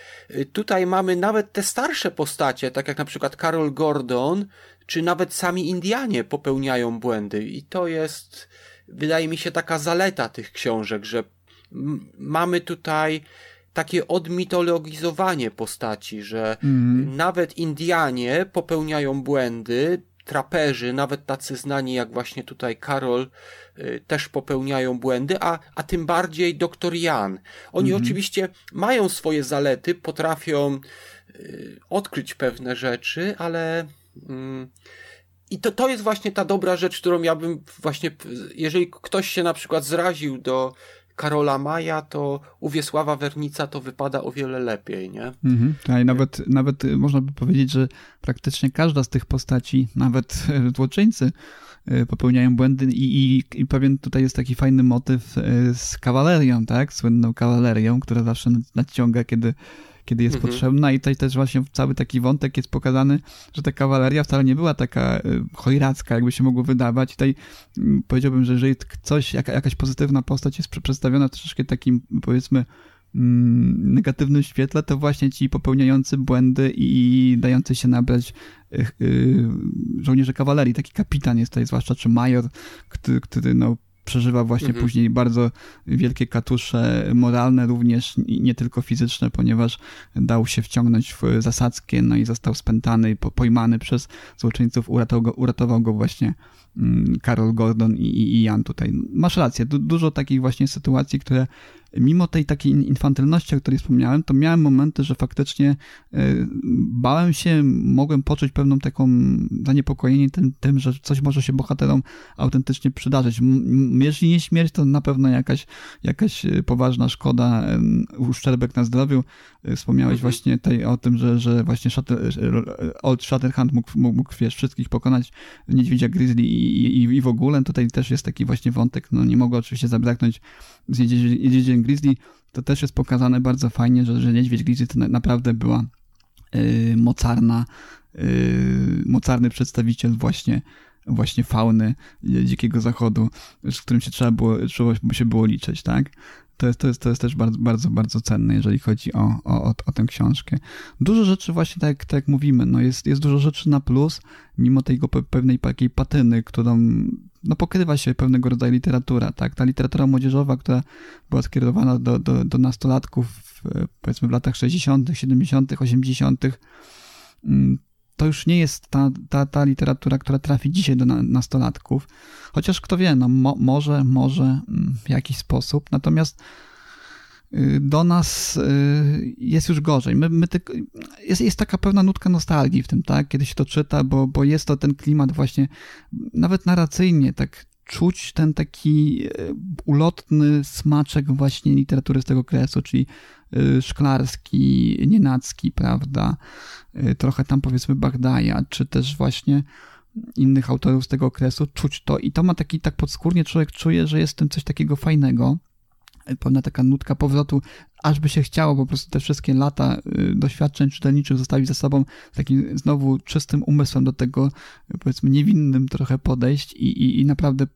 Tutaj mamy nawet te starsze postacie, tak jak na przykład Carol Gordon, czy nawet sami Indianie popełniają błędy. I to jest, wydaje mi się, taka zaleta tych książek, że mamy tutaj takie odmitologizowanie postaci, że mm. nawet Indianie popełniają błędy, traperzy, nawet tacy znani jak właśnie tutaj Karol, y, też popełniają błędy, a, a tym bardziej doktor Jan. Oni mm. oczywiście mają swoje zalety, potrafią y, odkryć pewne rzeczy, ale. Mm, i to, to jest właśnie ta dobra rzecz, którą ja bym właśnie, jeżeli ktoś się na przykład zraził do Karola Maja, to u Wiesława Wernica to wypada o wiele lepiej, nie? Mhm, tak, nawet, nawet można by powiedzieć, że praktycznie każda z tych postaci, nawet złoczyńcy, e, popełniają błędy i, i, i pewien tutaj jest taki fajny motyw z kawalerią, tak? Słynną kawalerią, która zawsze nadciąga, kiedy kiedy jest mhm. potrzebna i tutaj też właśnie cały taki wątek jest pokazany, że ta kawaleria wcale nie była taka y, chojracka, jakby się mogło wydawać. I tutaj mm, powiedziałbym, że jeżeli coś, jaka, jakaś pozytywna postać jest przedstawiona troszeczkę takim, powiedzmy, mm, negatywnym świetle, to właśnie ci popełniający błędy i dający się nabrać y, y, żołnierze kawalerii. Taki kapitan jest tutaj, zwłaszcza czy major, który, który no, przeżywa właśnie mhm. później bardzo wielkie katusze moralne, również nie tylko fizyczne, ponieważ dał się wciągnąć w zasadzkę, no i został spętany, pojmany przez złoczyńców, uratował go, uratował go właśnie mm, Karol Gordon i, i Jan tutaj. Masz rację, du dużo takich właśnie sytuacji, które mimo tej takiej infantylności, o której wspomniałem, to miałem momenty, że faktycznie e, bałem się, mogłem poczuć pewną taką zaniepokojenie tym, tym że coś może się bohaterom autentycznie przydarzyć. Jeśli nie śmierć, to na pewno jakaś, jakaś e, poważna szkoda, uszczerbek na zdrowiu. E, wspomniałeś mhm. właśnie tej, o tym, że, że właśnie Shatter, Old Shatterhand mógł, mógł, mógł wiesz, wszystkich pokonać, niedźwiedzia Grizzly i, i, i w ogóle. Tutaj też jest taki właśnie wątek, no nie mogę oczywiście zabraknąć z Niedźwiedziem Grizzly, to też jest pokazane bardzo fajnie, że, że Niedźwiedź Grizzly to naprawdę była yy, mocarna, yy, mocarny przedstawiciel właśnie właśnie fauny dzikiego zachodu, z którym się trzeba było, trzeba się było liczyć, tak? To jest, to jest, to jest też bardzo, bardzo, bardzo cenne, jeżeli chodzi o, o, o tę książkę. Dużo rzeczy właśnie, tak, tak jak mówimy, no jest, jest dużo rzeczy na plus, mimo tej pewnej takiej patyny, którą no pokrywa się pewnego rodzaju literatura, tak? Ta literatura młodzieżowa, która była skierowana do, do, do nastolatków, powiedzmy w latach 60., 70., 80., to już nie jest ta, ta, ta literatura, która trafi dzisiaj do nastolatków. Chociaż kto wie, no mo, może, może mm, w jakiś sposób. Natomiast y, do nas y, jest już gorzej. My, my jest, jest taka pewna nutka nostalgii w tym, tak? Kiedy się to czyta, bo, bo jest to ten klimat właśnie, nawet narracyjnie, tak czuć ten taki y, ulotny smaczek właśnie literatury z tego okresu, czyli Szklarski, Nienacki, prawda? Y, trochę tam powiedzmy Bagdaja, czy też właśnie innych autorów z tego okresu, czuć to i to ma taki, tak podskórnie człowiek czuje, że jest w tym coś takiego fajnego, pewna taka nutka powrotu, aż by się chciało po prostu te wszystkie lata y, doświadczeń czytelniczych zostawić za sobą z takim znowu czystym umysłem do tego, powiedzmy, niewinnym trochę podejść i, i, i naprawdę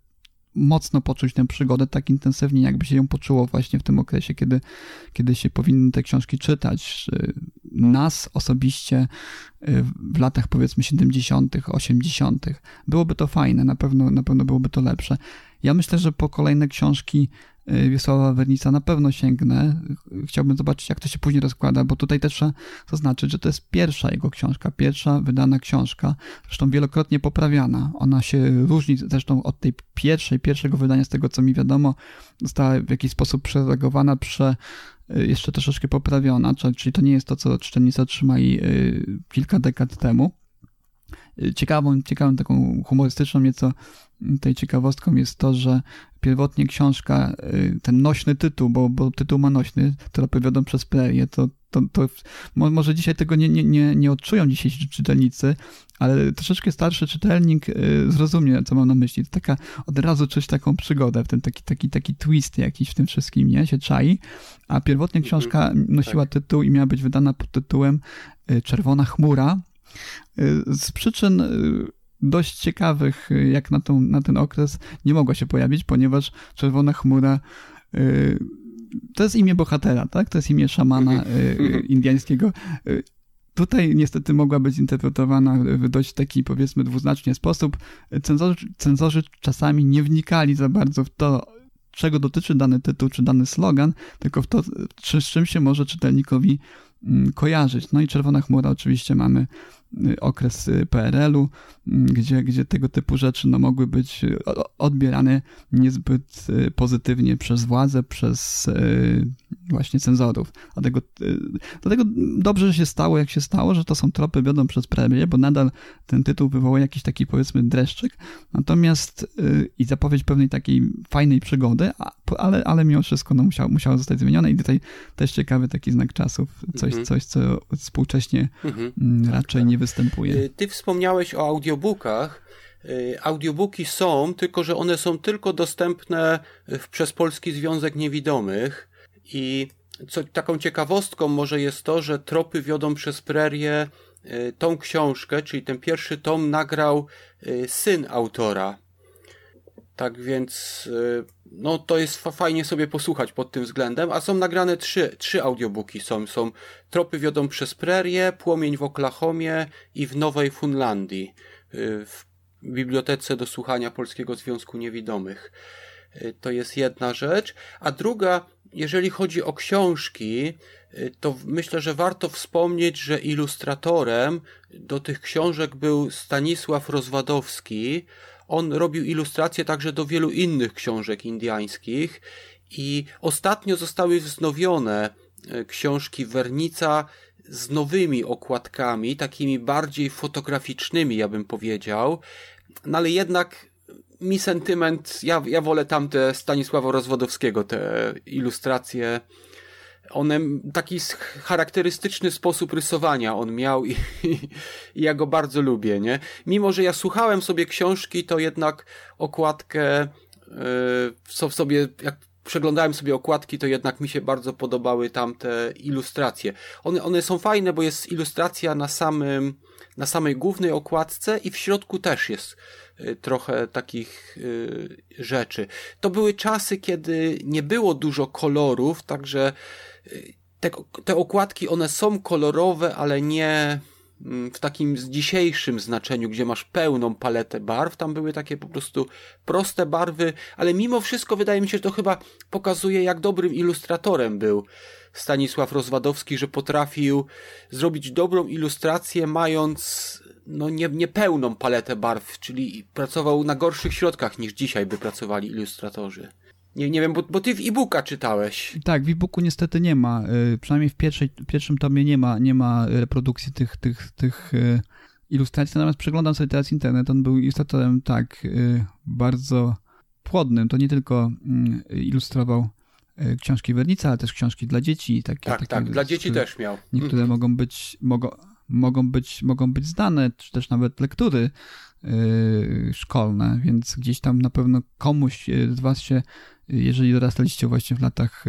mocno poczuć tę przygodę tak intensywnie, jakby się ją poczuło właśnie w tym okresie, kiedy, kiedy się powinny te książki czytać. nas osobiście w latach powiedzmy 70., 80. Byłoby to fajne, na pewno, na pewno byłoby to lepsze. Ja myślę, że po kolejne książki y, Wiesława Wernica na pewno sięgnę. Chciałbym zobaczyć, jak to się później rozkłada, bo tutaj też trzeba zaznaczyć, że to jest pierwsza jego książka, pierwsza wydana książka, zresztą wielokrotnie poprawiana. Ona się różni zresztą od tej pierwszej, pierwszego wydania, z tego co mi wiadomo, została w jakiś sposób przereagowana, prze, y, jeszcze troszeczkę poprawiona, czyli to nie jest to, co czytelnicy otrzymali y, kilka dekad temu. Ciekawą, ciekawą taką humorystyczną nieco tej ciekawostką jest to, że pierwotnie książka, y, ten nośny tytuł, bo, bo tytuł ma nośny, tropy wiodą przez prerię, to, to, to może dzisiaj tego nie, nie, nie, nie odczują dzisiejsi czytelnicy, ale troszeczkę starszy czytelnik y, zrozumie, co mam na myśli. To taka, od razu czuć taką przygodę, w tym taki, taki, taki twist jakiś w tym wszystkim, nie? Się czai. A pierwotnie książka mhm. nosiła tak. tytuł i miała być wydana pod tytułem y, Czerwona chmura. Z przyczyn dość ciekawych, y, jak na, tą, na ten okres, nie mogła się pojawić, ponieważ Czerwona Chmura y, to jest imię bohatera, tak? To jest imię szamana mhm. y, mhm. indiańskiego. Tutaj niestety mogła być interpretowana w dość taki, powiedzmy, dwuznaczny sposób. Cenzorzy, cenzorzy czasami nie wnikali za bardzo w to, czego dotyczy dany tytuł czy dany slogan, tylko w to, z czym się może czytelnikowi mm, kojarzyć. No i Czerwona Chmura oczywiście mamy okres y, PRL-u, mm, gdzie, gdzie tego typu rzeczy no, mogły być y, odbierane niezbyt pozytywnie przez władzę, przez właśnie cenzorów. Dlatego, dlatego dobrze że się stało, jak się stało, że to są tropy wiodą przez premię, bo nadal ten tytuł wywołuje jakiś taki powiedzmy dreszczyk, natomiast i zapowiedź pewnej takiej fajnej przygody, ale, ale mimo wszystko no, musiało, musiało zostać zmienione i tutaj też ciekawy taki znak czasów, coś, mhm. coś co współcześnie mhm. Mm, raczej nie występuje. Y, ty wspomniałeś o audiobookach. Y, audiobooki są, tylko że one są tylko dostępne przez Polski Związek Niewidomych i co, taką ciekawostką może jest to, że Tropy wiodą przez prerię y, tą książkę, czyli ten pierwszy tom nagrał syn autora. Tak więc no to jest fajnie sobie posłuchać pod tym względem, a są nagrane trzy, trzy audiobooki. Są, są Tropy wiodą przez prerię, Płomień w Oklahomie i w Nowej Funlandii y, w bibliotece do słuchania Polskiego Związku Niewidomych. Y, to jest jedna rzecz. A druga, jeżeli chodzi o książki, y, to myślę, że warto wspomnieć, że ilustratorem do tych książek był Stanisław Rozwadowski, on robił ilustracje także do wielu innych książek indiańskich i ostatnio zostały wznowione e, książki Wernica z nowymi okładkami, takimi bardziej fotograficznymi, ja bym powiedział. No ale jednak mi sentyment, ja, ja wolę tamte Stanisława Rozwodowskiego, te ilustracje one taki charakterystyczny sposób rysowania on miał i, i, i, ja go bardzo lubię, nie? Mimo, że ja słuchałem sobie książki, to jednak okładkę yy, w sobie, jak przeglądałem sobie okładki, to jednak mi się bardzo podobały tamte ilustracje. One, one są fajne, bo jest ilustracja na samym, na samej głównej okładce i w środku też jest y, trochę takich y, rzeczy. To były czasy, kiedy nie było dużo kolorów, także te, te okładki, one są kolorowe, ale nie mm, w takim dzisiejszym znaczeniu, gdzie masz pełną paletę barw. Tam były takie po prostu proste barwy, ale mimo wszystko wydaje mi się, że to chyba pokazuje, jak dobrym ilustratorem był Stanisław Rozwadowski, że potrafił zrobić dobrą ilustrację, mając no nie, niepełną paletę barw, czyli pracował na gorszych środkach niż dzisiaj by pracowali ilustratorzy. Nie, nie wiem, bo, bo ty w e-booka czytałeś. Tak, w e-booku niestety nie ma. Y, przynajmniej w pierwszej, pierwszym tomie nie ma, nie ma reprodukcji tych, tych, tych y, ilustracji. Natomiast przeglądam sobie teraz internet. On był ilustratorem tak y, bardzo płodnym. To nie tylko mm, ilustrował książki Wernica, ale też książki dla dzieci. Takie, tak, takie, tak, dla dzieci też miał. Niektóre mhm. mogą być, mogą, mogą być, mogą być zdane, czy też nawet lektury szkolne, więc gdzieś tam na pewno komuś z was się jeżeli dorastaliście właśnie w latach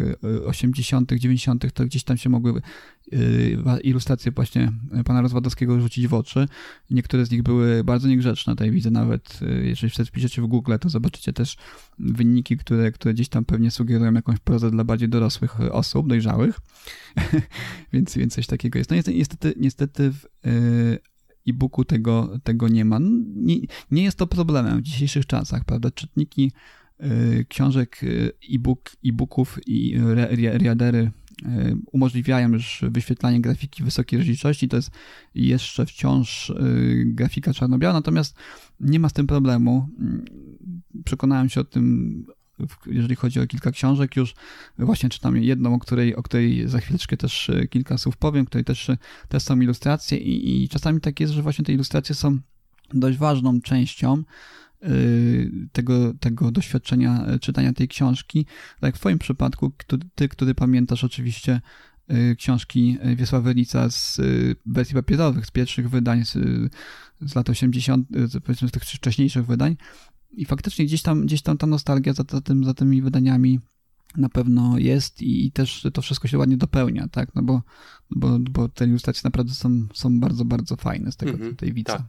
80., e, 90., to gdzieś tam się mogły e, ilustracje właśnie pana Rozwadowskiego rzucić w oczy. Niektóre z nich były bardzo niegrzeczne. Tutaj widzę nawet, e, jeżeli wpiszecie w Google, to zobaczycie też wyniki, które, które gdzieś tam pewnie sugerują jakąś prozę dla bardziej dorosłych osób, dojrzałych. więc, więc coś takiego jest. No niestety, niestety w e-booku tego, tego nie ma. Nie, nie jest to problemem w dzisiejszych czasach, prawda? Czytniki e, książek, e, e-book, e-booków i readery e, umożliwiają już wyświetlanie grafiki wysokiej rozdzielczości. To jest jeszcze wciąż grafika czarno-biała, natomiast nie ma z tym problemu. Przekonałem się o tym jeżeli chodzi o kilka książek, już właśnie czytam jedną, o której, o której za chwileczkę też kilka słów powiem, której też, też są ilustracje i, i czasami tak jest, że właśnie te ilustracje są dość ważną częścią tego, tego doświadczenia czytania tej książki. Tak w twoim przypadku, ty, który pamiętasz oczywiście książki Wiesława Wernica z wersji papierowych, z pierwszych wydań z, z lat 80., powiedzmy z tych wcześniejszych wydań, i faktycznie gdzieś tam, gdzieś tam ta nostalgia za, za, tym, za tymi wydaniami na pewno jest i też to wszystko się ładnie dopełnia, tak, no bo, bo, bo te ilustracje naprawdę są, są bardzo, bardzo fajne z tego, mm -hmm, tej wica. Tak.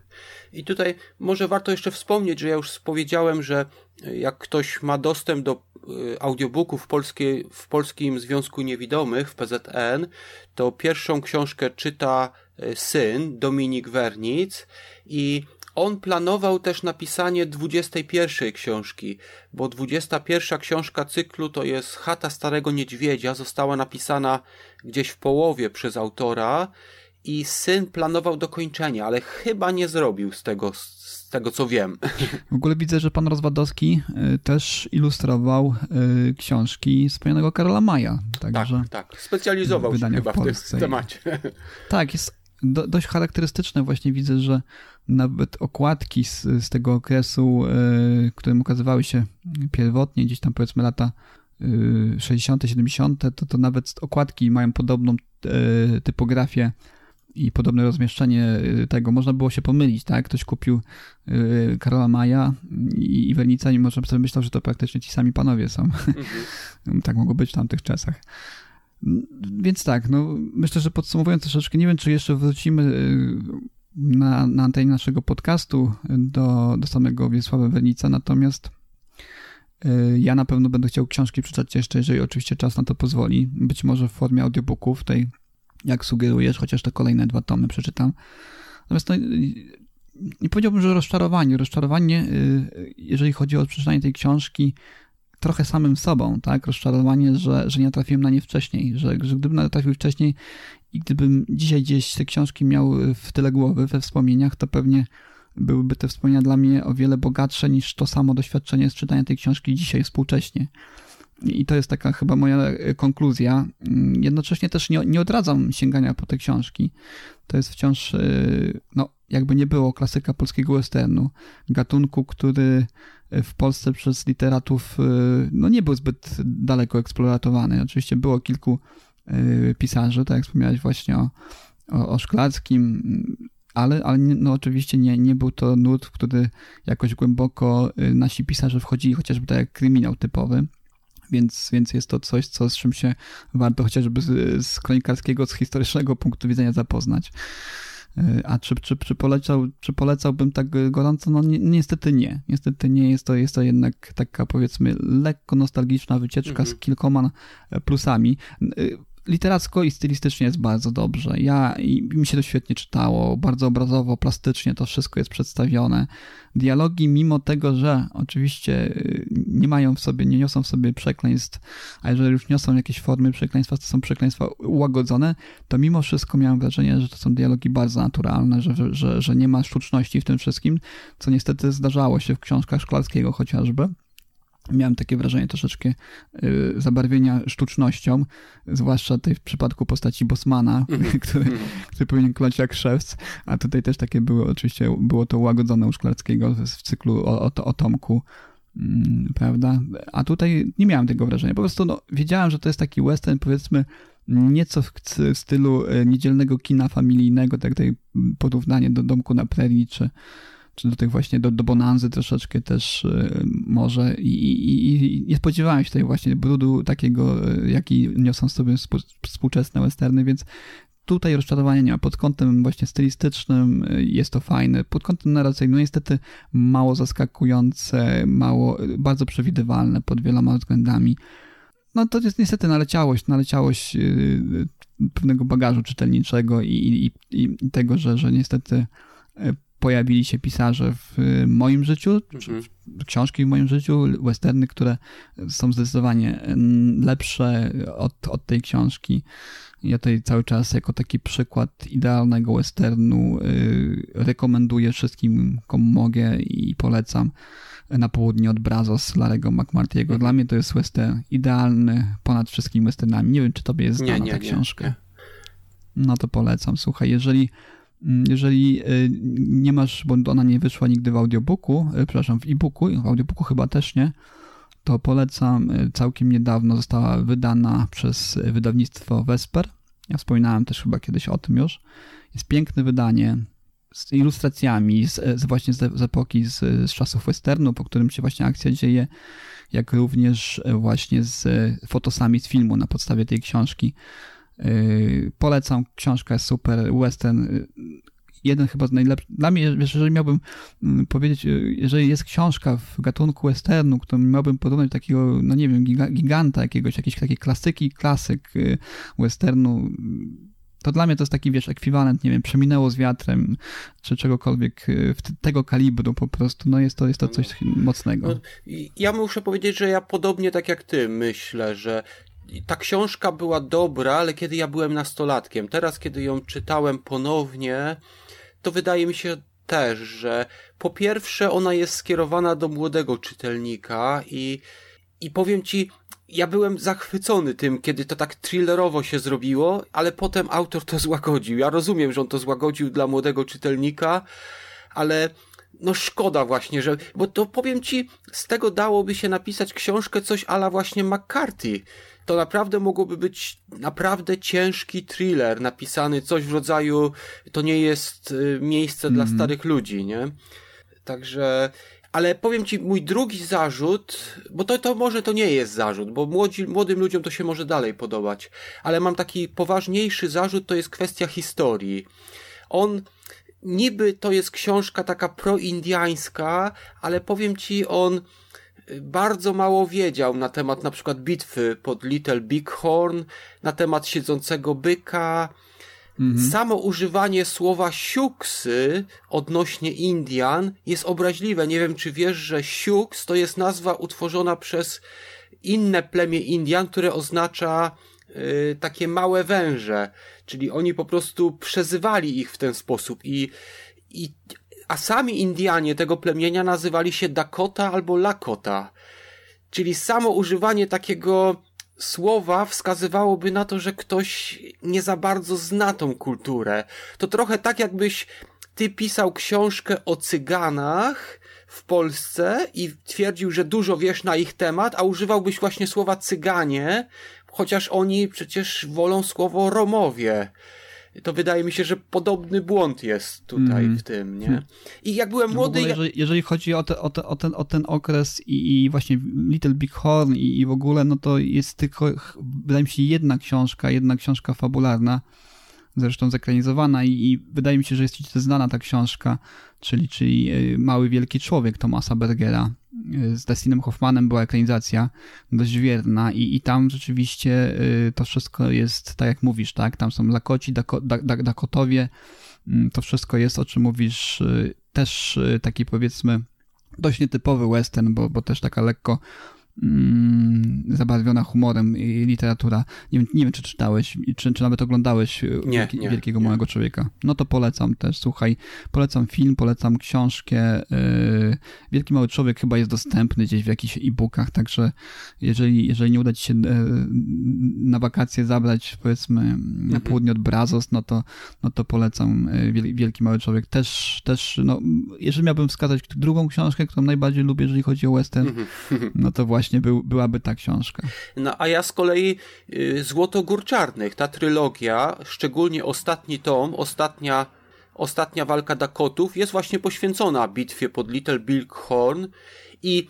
I tutaj może warto jeszcze wspomnieć, że ja już powiedziałem, że jak ktoś ma dostęp do y, audiobooków polskie, w Polskim Związku Niewidomych w PZN, to pierwszą książkę czyta y, syn Dominik Wernic i on planował też napisanie 21 książki, bo 21 książka cyklu to jest Chata Starego Niedźwiedzia, została napisana gdzieś w połowie przez autora i syn planował dokończenie, ale chyba nie zrobił z tego, z tego co wiem. W ogóle widzę, że pan Rozwadowski y, też ilustrował y, książki wspomnianego Karola Maja. Także tak, tak. Specjalizował się chyba w, w tym temacie. Tak, jest do, dość charakterystyczne. Właśnie widzę, że nawet okładki z, z tego okresu, y, które ukazywały się pierwotnie, gdzieś tam powiedzmy lata 60., 70., to, to nawet okładki mają podobną y, typografię i podobne rozmieszczenie tego. Można było się pomylić, tak? Ktoś kupił Karola Maja i, i Wernica i może sobie myślał, że to praktycznie ci sami panowie są. Mhm. tak mogło być w tamtych czasach. Więc tak, no myślę, że podsumowując troszeczkę, nie wiem, czy jeszcze wrócimy na, na antenie naszego podcastu do, do samego Wiesława Wernica, natomiast y, ja na pewno będę chciał książki przeczytać jeszcze, jeżeli oczywiście czas na to pozwoli. Być może w formie audiobooków, tej jak sugerujesz, chociaż te kolejne dwa tomy przeczytam. Natomiast no, nie powiedziałbym, że rozczarowanie. Rozczarowanie, y, jeżeli chodzi o przeczytanie tej książki, trochę samym sobą, tak? Rozczarowanie, że, że nie trafiłem na nie wcześniej, że, że gdybym natrafił wcześniej i gdybym dzisiaj gdzieś te książki miał w tyle głowy, we wspomnieniach, to pewnie byłyby te wspomnienia dla mnie o wiele bogatsze niż to samo doświadczenie z czytania tej książki dzisiaj, współcześnie. I to jest taka chyba moja konkluzja. Jednocześnie też nie, nie odradzam sięgania po te książki. To jest wciąż, no, jakby nie było klasyka polskiego westernu, gatunku, który w Polsce przez literatów no, nie był zbyt daleko eksploatowany. Oczywiście było kilku pisarzy, tak jak wspomniałeś właśnie o, o, o Szklarskim, ale, ale no oczywiście nie, nie był to nurt, w który jakoś głęboko y, nasi pisarze wchodzili, chociażby tak jak kryminał typowy. Więc, więc jest to coś, co, z czym się warto chociażby z, z kronikarskiego, z historycznego punktu widzenia zapoznać. Y, a czy, czy, czy, polecał, czy polecałbym tak gorąco? No ni niestety nie. Niestety nie. Jest to, jest to jednak taka powiedzmy lekko nostalgiczna wycieczka z mhm. kilkoma plusami literacko i stylistycznie jest bardzo dobrze. Ja i mi się to świetnie czytało, bardzo obrazowo, plastycznie to wszystko jest przedstawione. Dialogi, mimo tego, że oczywiście y, nie mają w sobie, nie niosą w sobie przekleństw, a jeżeli już niosą jakieś formy przekleństwa, to są przekleństwa ułagodzone, to mimo wszystko miałem wrażenie, że to są dialogi bardzo naturalne, że, że, że nie ma sztuczności w tym wszystkim, co niestety zdarzało się w książkach Szklarskiego chociażby miałem takie wrażenie troszeczkę y, zabarwienia sztucznością, zwłaszcza tej w przypadku postaci Bosmana, mhm. który, mhm. który powinien kląć jak szewc, a tutaj też takie było, oczywiście było to łagodzone u Szklarskiego w cyklu o, o, o Tomku, mm, prawda? A tutaj nie miałem tego wrażenia, po prostu no, wiedziałem, że to jest taki western, powiedzmy, nieco w stylu y, niedzielnego kina familijnego, tak tutaj porównanie do Domku na Prairie, czy czy do tych właśnie, do, do Bonanzy troszeczkę też y, może i, i, i, nie spodziewałem się tutaj właśnie brudu takiego, y, jaki niosą sobie współczesne westerny, więc tutaj rozczarowania nie ma. Pod kątem właśnie stylistycznym y, jest to fajne. Pod kątem narracyjnym, no niestety mało zaskakujące, mało, bardzo przewidywalne pod wieloma względami. No to jest niestety naleciałość, naleciałość pewnego bagażu czytelniczego i, i, i tego, że, że niestety pojawili się pisarze w moim życiu, mhm. książki w moim życiu, westerny, które są zdecydowanie lepsze od, od tej książki. Ja tutaj cały czas jako taki przykład idealnego westernu yy, rekomenduję wszystkim, komu mogę i polecam na południe od Brazos Larego McMartiego. Dla mhm. mnie to jest western idealny ponad wszystkimi westernami. Nie wiem, czy tobie jest znana nie, nie, ta książka. Nie, no to polecam. Słuchaj, jeżeli mm, jeżeli y, nie masz, bo ona nie wyszła nigdy w audiobooku, y, przepraszam, w e-booku, w audiobooku chyba też nie, to polecam. Y, całkiem niedawno została wydana przez wydawnictwo Vesper. Ja wspominałem też chyba kiedyś o tym już. Jest piękne wydanie z ilustracjami, z, z właśnie z, z epoki, z, z, czasów westernu, po którym się właśnie akcja dzieje, jak również właśnie z fotosami z filmu na podstawie tej książki. Yy, polecam, książka jest super, western jeden chyba z najlepszych. Dla mnie, jeżeli miałbym mm, powiedzieć, y, jeżeli jest książka w gatunku westernu, którą miałbym porównać do takiego, no nie wiem, giganta jakiegoś, jakiejś takiej klasyki, klasyk y, westernu, to dla mnie to jest taki, wiesz, ekwiwalent, nie wiem, przeminęło z wiatrem, czy czegokolwiek y, tego kalibru po prostu, no jest to, jest to coś mocnego. No, ja muszę powiedzieć, że ja podobnie tak jak ty myślę, że ta książka była dobra, ale kiedy ja byłem nastolatkiem, teraz kiedy ją czytałem ponownie, to wydaje mi się też, że po pierwsze ona jest skierowana do młodego czytelnika i, i powiem ci, ja byłem zachwycony tym, kiedy to tak thrillerowo się zrobiło, ale potem autor to złagodził. Ja rozumiem, że on to złagodził dla młodego czytelnika, ale no szkoda właśnie, że, bo to powiem ci, z tego dałoby się napisać książkę coś ala właśnie McCarthy, to naprawdę mogłoby być naprawdę ciężki thriller, napisany coś w rodzaju to nie jest y, miejsce mm -hmm. dla mhm. starych ludzi, nie? Także ale powiem ci, mój drugi zarzut, bo to, to może to nie jest zarzut, bo młodzi, młodym ludziom to się może dalej podobać, ale mam taki poważniejszy zarzut, to jest kwestia historii. On, niby to jest książka taka proindiańska, ale powiem ci, on bardzo mało wiedział na temat na przykład bitwy pod Little Bighorn, na temat siedzącego byka. Mhm. Samo używanie słowa siuksy odnośnie Indian jest obraźliwe. Nie wiem, czy wiesz, że siuks to jest nazwa utworzona przez inne plemię Indian, które oznacza y, takie małe węże. Czyli oni po prostu przezywali ich w ten sposób i, i a sami Indianie tego plemienia nazywali się Dakota albo Lakota. Czyli samo używanie takiego słowa wskazywałoby na to, że ktoś nie za bardzo zna tą kulturę. To trochę tak, jakbyś ty pisał książkę o cyganach w Polsce i twierdził, że dużo wiesz na ich temat, a używałbyś właśnie słowa cyganie, chociaż oni przecież wolą słowo Romowie to wydaje mi się, że podobny błąd jest tutaj mm. w tym, nie? Hmm. I jak byłem no młody... Ogóle, jeżeli, jeżeli, chodzi o, te, o, te, o, ten, o ten okres i, i, właśnie Little Big Horn i, i w ogóle, no to jest tylko, wydaje mi się, jedna książka, jedna książka fabularna, zresztą zekranizowana i, i wydaje mi się, że jest ci znana ta książka, czyli, czyli e, Mały Wielki Człowiek Tomasa Bergera. E, z Dustinem Hoffmanem była ekranizacja dość wierna i, i tam rzeczywiście e, to wszystko jest tak jak mówisz, tak? Tam są Lakoci, Dako, Dakotowie, mm, to wszystko jest, o czym mówisz, też taki powiedzmy dość nietypowy western, bo, bo też taka lekko mm, zabarwiona humorem i literatura. Nie wiem, nie wiem czy czytałeś, czy, czy nawet oglądałeś e, nie, nie, Wielkiego nie. Małego Człowieka. No to polecam też, słuchaj, polecam film, polecam książkę. Yy, Wielki Mały Człowiek chyba jest dostępny gdzieś w jakichś e-bookach, także jeżeli, jeżeli nie uda ci się yy, na wakacje zabrać, powiedzmy, mhm. na południe od Brazos, no to, no to polecam Wielki Mały Człowiek. Też, też, no, jeżeli miałbym wskazać drugą książkę, którą najbardziej lubię, jeżeli chodzi o western, mhm. no to właśnie właśnie był, byłaby ta książka. No a ja z kolei y, Złotogór Czarnych, ta trylogia, szczególnie ostatni tom, ostatnia, ostatnia walka Dakotów jest właśnie poświęcona bitwie pod Little Bighorn i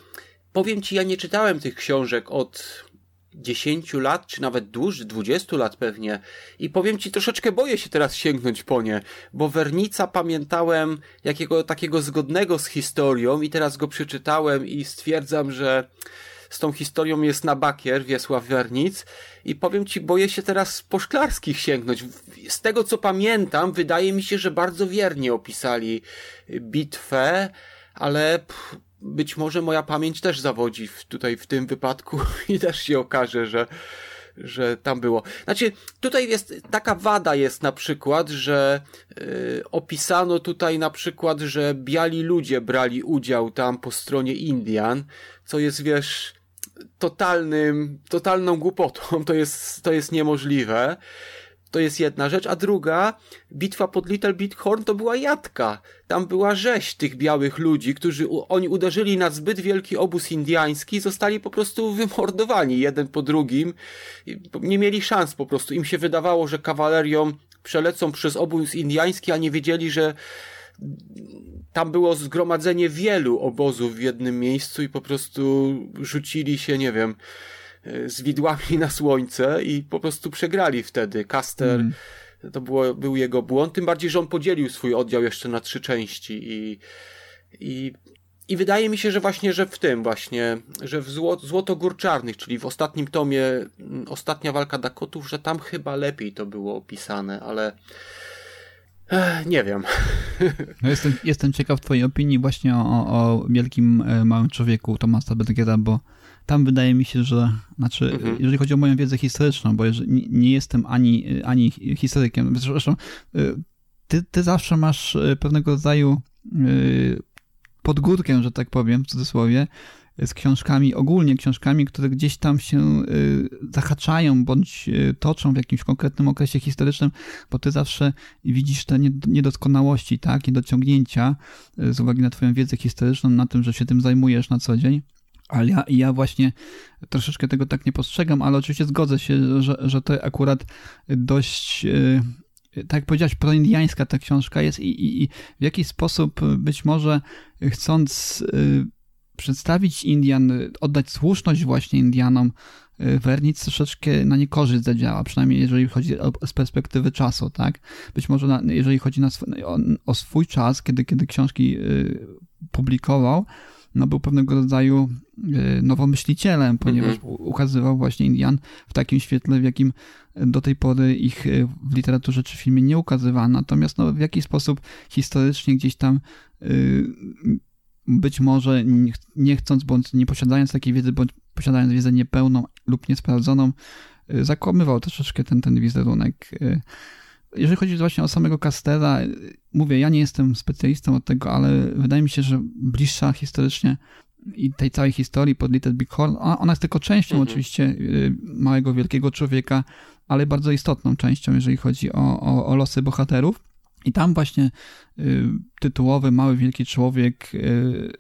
powiem ci, ja nie czytałem tych książek od 10 lat, czy nawet dłużej, 20 lat pewnie. I powiem ci, troszeczkę boję się teraz sięgnąć po nie, bo Wernica pamiętałem jakiego takiego zgodnego z historią i teraz go przeczytałem i stwierdzam, że z tą historią jest na bakier Wiesław Wernic i powiem ci, boję się teraz po szklarskich sięgnąć. Z tego co pamiętam, wydaje mi się, że bardzo wiernie opisali bitwę, ale pff, być może moja pamięć też zawodzi w, tutaj w tym wypadku i też się okaże, że że tam było. Znaczy, tutaj jest taka wada jest na przykład, że yy, opisano tutaj na przykład, że biali ludzie brali udział tam po stronie Indian, co jest, wiesz, totalnym, totalną głupotą. To jest, to jest niemożliwe. To jest jedna rzecz, a druga, bitwa pod Little Big Horn to była jadka. Tam była rzeź tych białych ludzi, którzy oni uderzyli na zbyt wielki obóz indiański, zostali po prostu wymordowani jeden po drugim. Nie mieli szans po prostu. Im się wydawało, że kawalerią przelecą przez obóz indiański, a nie wiedzieli, że tam było zgromadzenie wielu obozów w jednym miejscu i po prostu rzucili się, nie wiem, z widłami na słońce i po prostu przegrali wtedy. Caster, mm. to było, był jego błąd, tym bardziej, że on podzielił swój oddział jeszcze na trzy części i, i, i wydaje mi się, że właśnie, że w tym właśnie, że w Zło, Złotogór Czarnych, czyli w ostatnim tomie mm, Ostatnia Walka Dakotów, że tam chyba lepiej to było opisane, ale nie wiem. No jestem, jestem ciekaw twojej opinii właśnie o, o wielkim e, małym człowieku Tomasa Bergera, bo tam wydaje mi się, że, znaczy, mhm. jeżeli chodzi o moją wiedzę historyczną, bo nie, nie jestem ani, ani historykiem, zresztą y, ty, ty zawsze masz y, pewnego rodzaju y, podgórkę, że tak powiem, w cudzysłowie, z książkami, ogólnie książkami, które gdzieś tam się zahaczają bądź toczą w jakimś konkretnym okresie historycznym, bo ty zawsze widzisz te niedoskonałości, tak, niedociągnięcia z uwagi na twoją wiedzę historyczną, na tym, że się tym zajmujesz na co dzień. Ale ja, ja właśnie troszeczkę tego tak nie postrzegam, ale oczywiście zgodzę się, że, że to akurat dość, tak jak powiedziałeś, proindiańska ta książka jest i, i, i w jakiś sposób być może chcąc przedstawić Indian, oddać słuszność właśnie Indianom, e, Wernic troszeczkę na niekorzyść zadziała, przynajmniej jeżeli chodzi o, z perspektywy czasu, tak? Być może na, jeżeli chodzi na swój, o, o, swój czas, kiedy, kiedy książki publikował, no, był pewnego rodzaju e, nowomyślicielem, ponieważ mm -hmm. ukazywał właśnie Indian w takim świetle, w jakim do tej pory ich e, w literaturze czy filmie nie ukazywano. Natomiast no, w jakiś sposób historycznie gdzieś tam e, być może nie chcąc, bądź nie posiadając takiej wiedzy, bądź posiadając wiedzę niepełną lub niesprawdzoną, zakłamywał troszeczkę ten, ten wizerunek jeżeli chodzi właśnie o samego Castera, mówię, ja nie jestem specjalistą od tego, ale wydaje mi się, że bliższa historycznie i tej całej historii pod Little Big Horn, ona jest tylko częścią mhm. oczywiście y, małego, wielkiego człowieka, ale bardzo istotną częścią, jeżeli chodzi o, o, o losy bohaterów. I tam właśnie y, tytułowy Mały Wielki Człowiek y,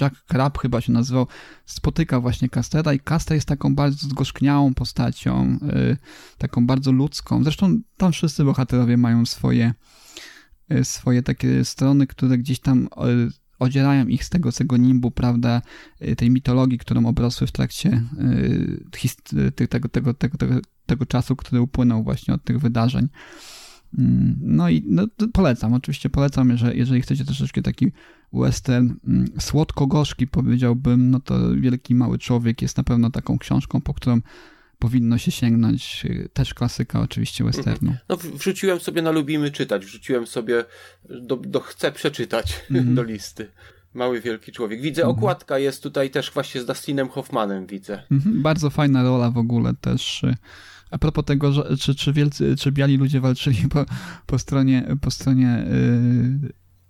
Jack Crab chyba się nazywał, spotyka właśnie Castera i Caster jest taką bardzo zgorzkniałą postacią, yy, taką bardzo ludzką. Zresztą tam wszyscy bohaterowie mają swoje, yy, swoje takie strony, które gdzieś tam yy, odzierają ich z tego, z tego nimbu, prawda, y, tej mitologii, którą obrosły w trakcie y, tego, tego, tego, tego, tego czasu, który upłynął właśnie od tych wydarzeń. Mm, no i no, polecam, oczywiście polecam, jeżeli, jeżeli chcecie troszeczkę taki western mm, słodko-gorzki powiedziałbym, no to Wielki Mały Człowiek jest na pewno taką książką, po którą powinno się sięgnąć. Też klasyka oczywiście westernu. No wrzuciłem sobie na lubimy czytać, wrzuciłem sobie do, do chcę przeczytać mm -hmm. do listy. Mały Wielki Człowiek. Widzę, -hmm. okładka jest tutaj też właśnie z Dustinem Hoffmanem, widzę. -hmm. Bardzo fajna rola w ogóle też y, a propos tego, że, czy, czy, wielcy, czy biali ludzie walczyli po, po stronie, po stronie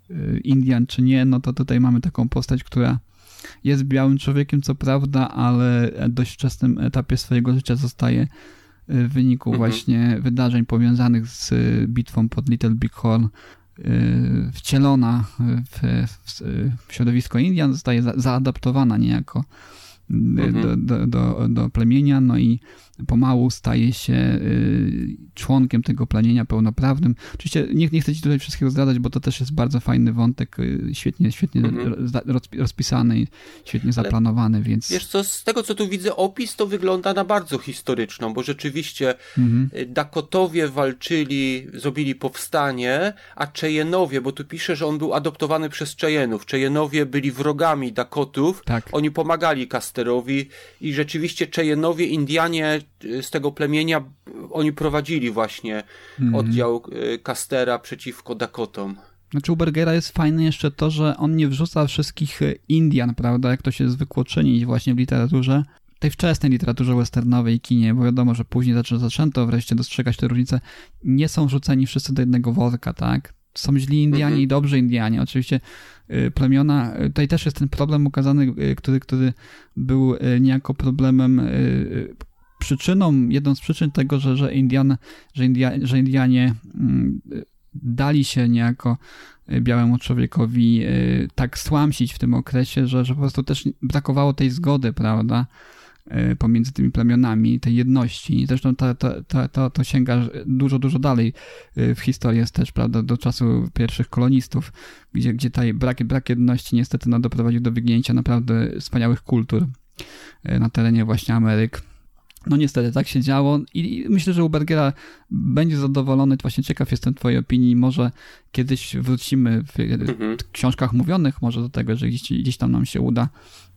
yy, Indian, czy nie, no to tutaj mamy taką postać, która jest białym człowiekiem, co prawda, ale w dość wczesnym etapie swojego życia zostaje y, w wyniku mhm. właśnie wydarzeń powiązanych z bitwą pod Little Big Horn y, wcielona w, w, środowisko Indian, zostaje za, zaadaptowana niejako mhm. do, do, do, do plemienia, no i pomału staje się y, członkiem tego planienia pełnoprawnym. Oczywiście nie, nie chcę ci tutaj wszystkiego zdradzać, bo to też jest bardzo fajny wątek, y, świetnie, świetnie Mhm. rozpisany, świetnie zaplanowany, więc... Wiesz co, z tego co tu widzę, opis to wygląda na bardzo historyczną, bo rzeczywiście Mhm. y, Dakotowie walczyli, zrobili powstanie, a Cheyenowie, bo tu pisze, że on był adoptowany przez Cheyenów. Cheyenowie byli wrogami Dakotów, Tak. oni pomagali Casterowi i rzeczywiście Cheyenowie, Indianie z tego plemienia, y, oni prowadzili właśnie Mhm. oddział y, Castera przeciwko Dakotom. Znaczy u Bergera jest fajne jeszcze to, że on nie wrzuca wszystkich e, Indian, prawda, jak to się zwykło czynić właśnie w literaturze, tej wczesnej literaturze westernowej i kinie, bo wiadomo, że później zaczę, zaczęto wreszcie dostrzegać te różnice, nie są wrzuceni wszyscy do jednego worka, tak? Są źli Indianie Mhm. i dobrzy Indianie. Oczywiście y, plemiona, y, tutaj też jest ten problem ukazany, y, który, który był y, niejako problemem, y, y, przyczyną, jedną z przyczyn tego, że, że, Indian, że, India, że Indianie mm, dali się niejako y, białemu człowiekowi y, tak stłamsić w tym okresie, że, że po prostu też brakowało tej zgody, prawda, y, pomiędzy tymi plemionami, tej jedności. Zresztą to, to, to, to, to sięga dużo, dużo dalej w historii jest też, prawda, do czasu pierwszych kolonistów, gdzie, gdzie taj brak, brak jedności niestety no, doprowadził do wygnięcia naprawdę wspaniałych kultur na terenie właśnie Ameryk. No niestety tak się działo i myślę, że u Bergera będzie zadowolony. Właśnie ciekaw jestem twojej opinii. Może kiedyś wrócimy w Mhm. książkach mówionych, może do tego, że gdzieś, gdzieś tam nam się uda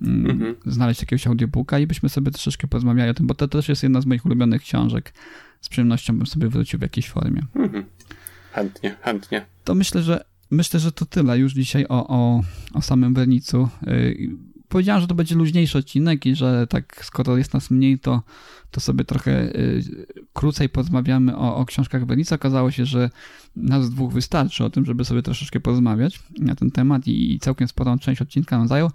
mm, Mhm. znaleźć jakiegoś audiobooka i byśmy sobie troszeczkę porozmawiali o tym, bo to też jest jedna z moich ulubionych książek. Z przyjemnością bym sobie wrócił w jakiejś formie. Mhm. Chętnie, chętnie. To myślę, że myślę, że to tyle już dzisiaj o, o, o samym Wernicu. Powiedziałem, że to będzie luźniejszy odcinek i że tak skoro jest nas mniej, to, to sobie trochę yy, krócej porozmawiamy o, o książkach Wernica. Okazało się, że nas dwóch wystarczy o tym, żeby sobie troszeczkę porozmawiać na ten temat i, całkiem sporą część odcinka nam zajął.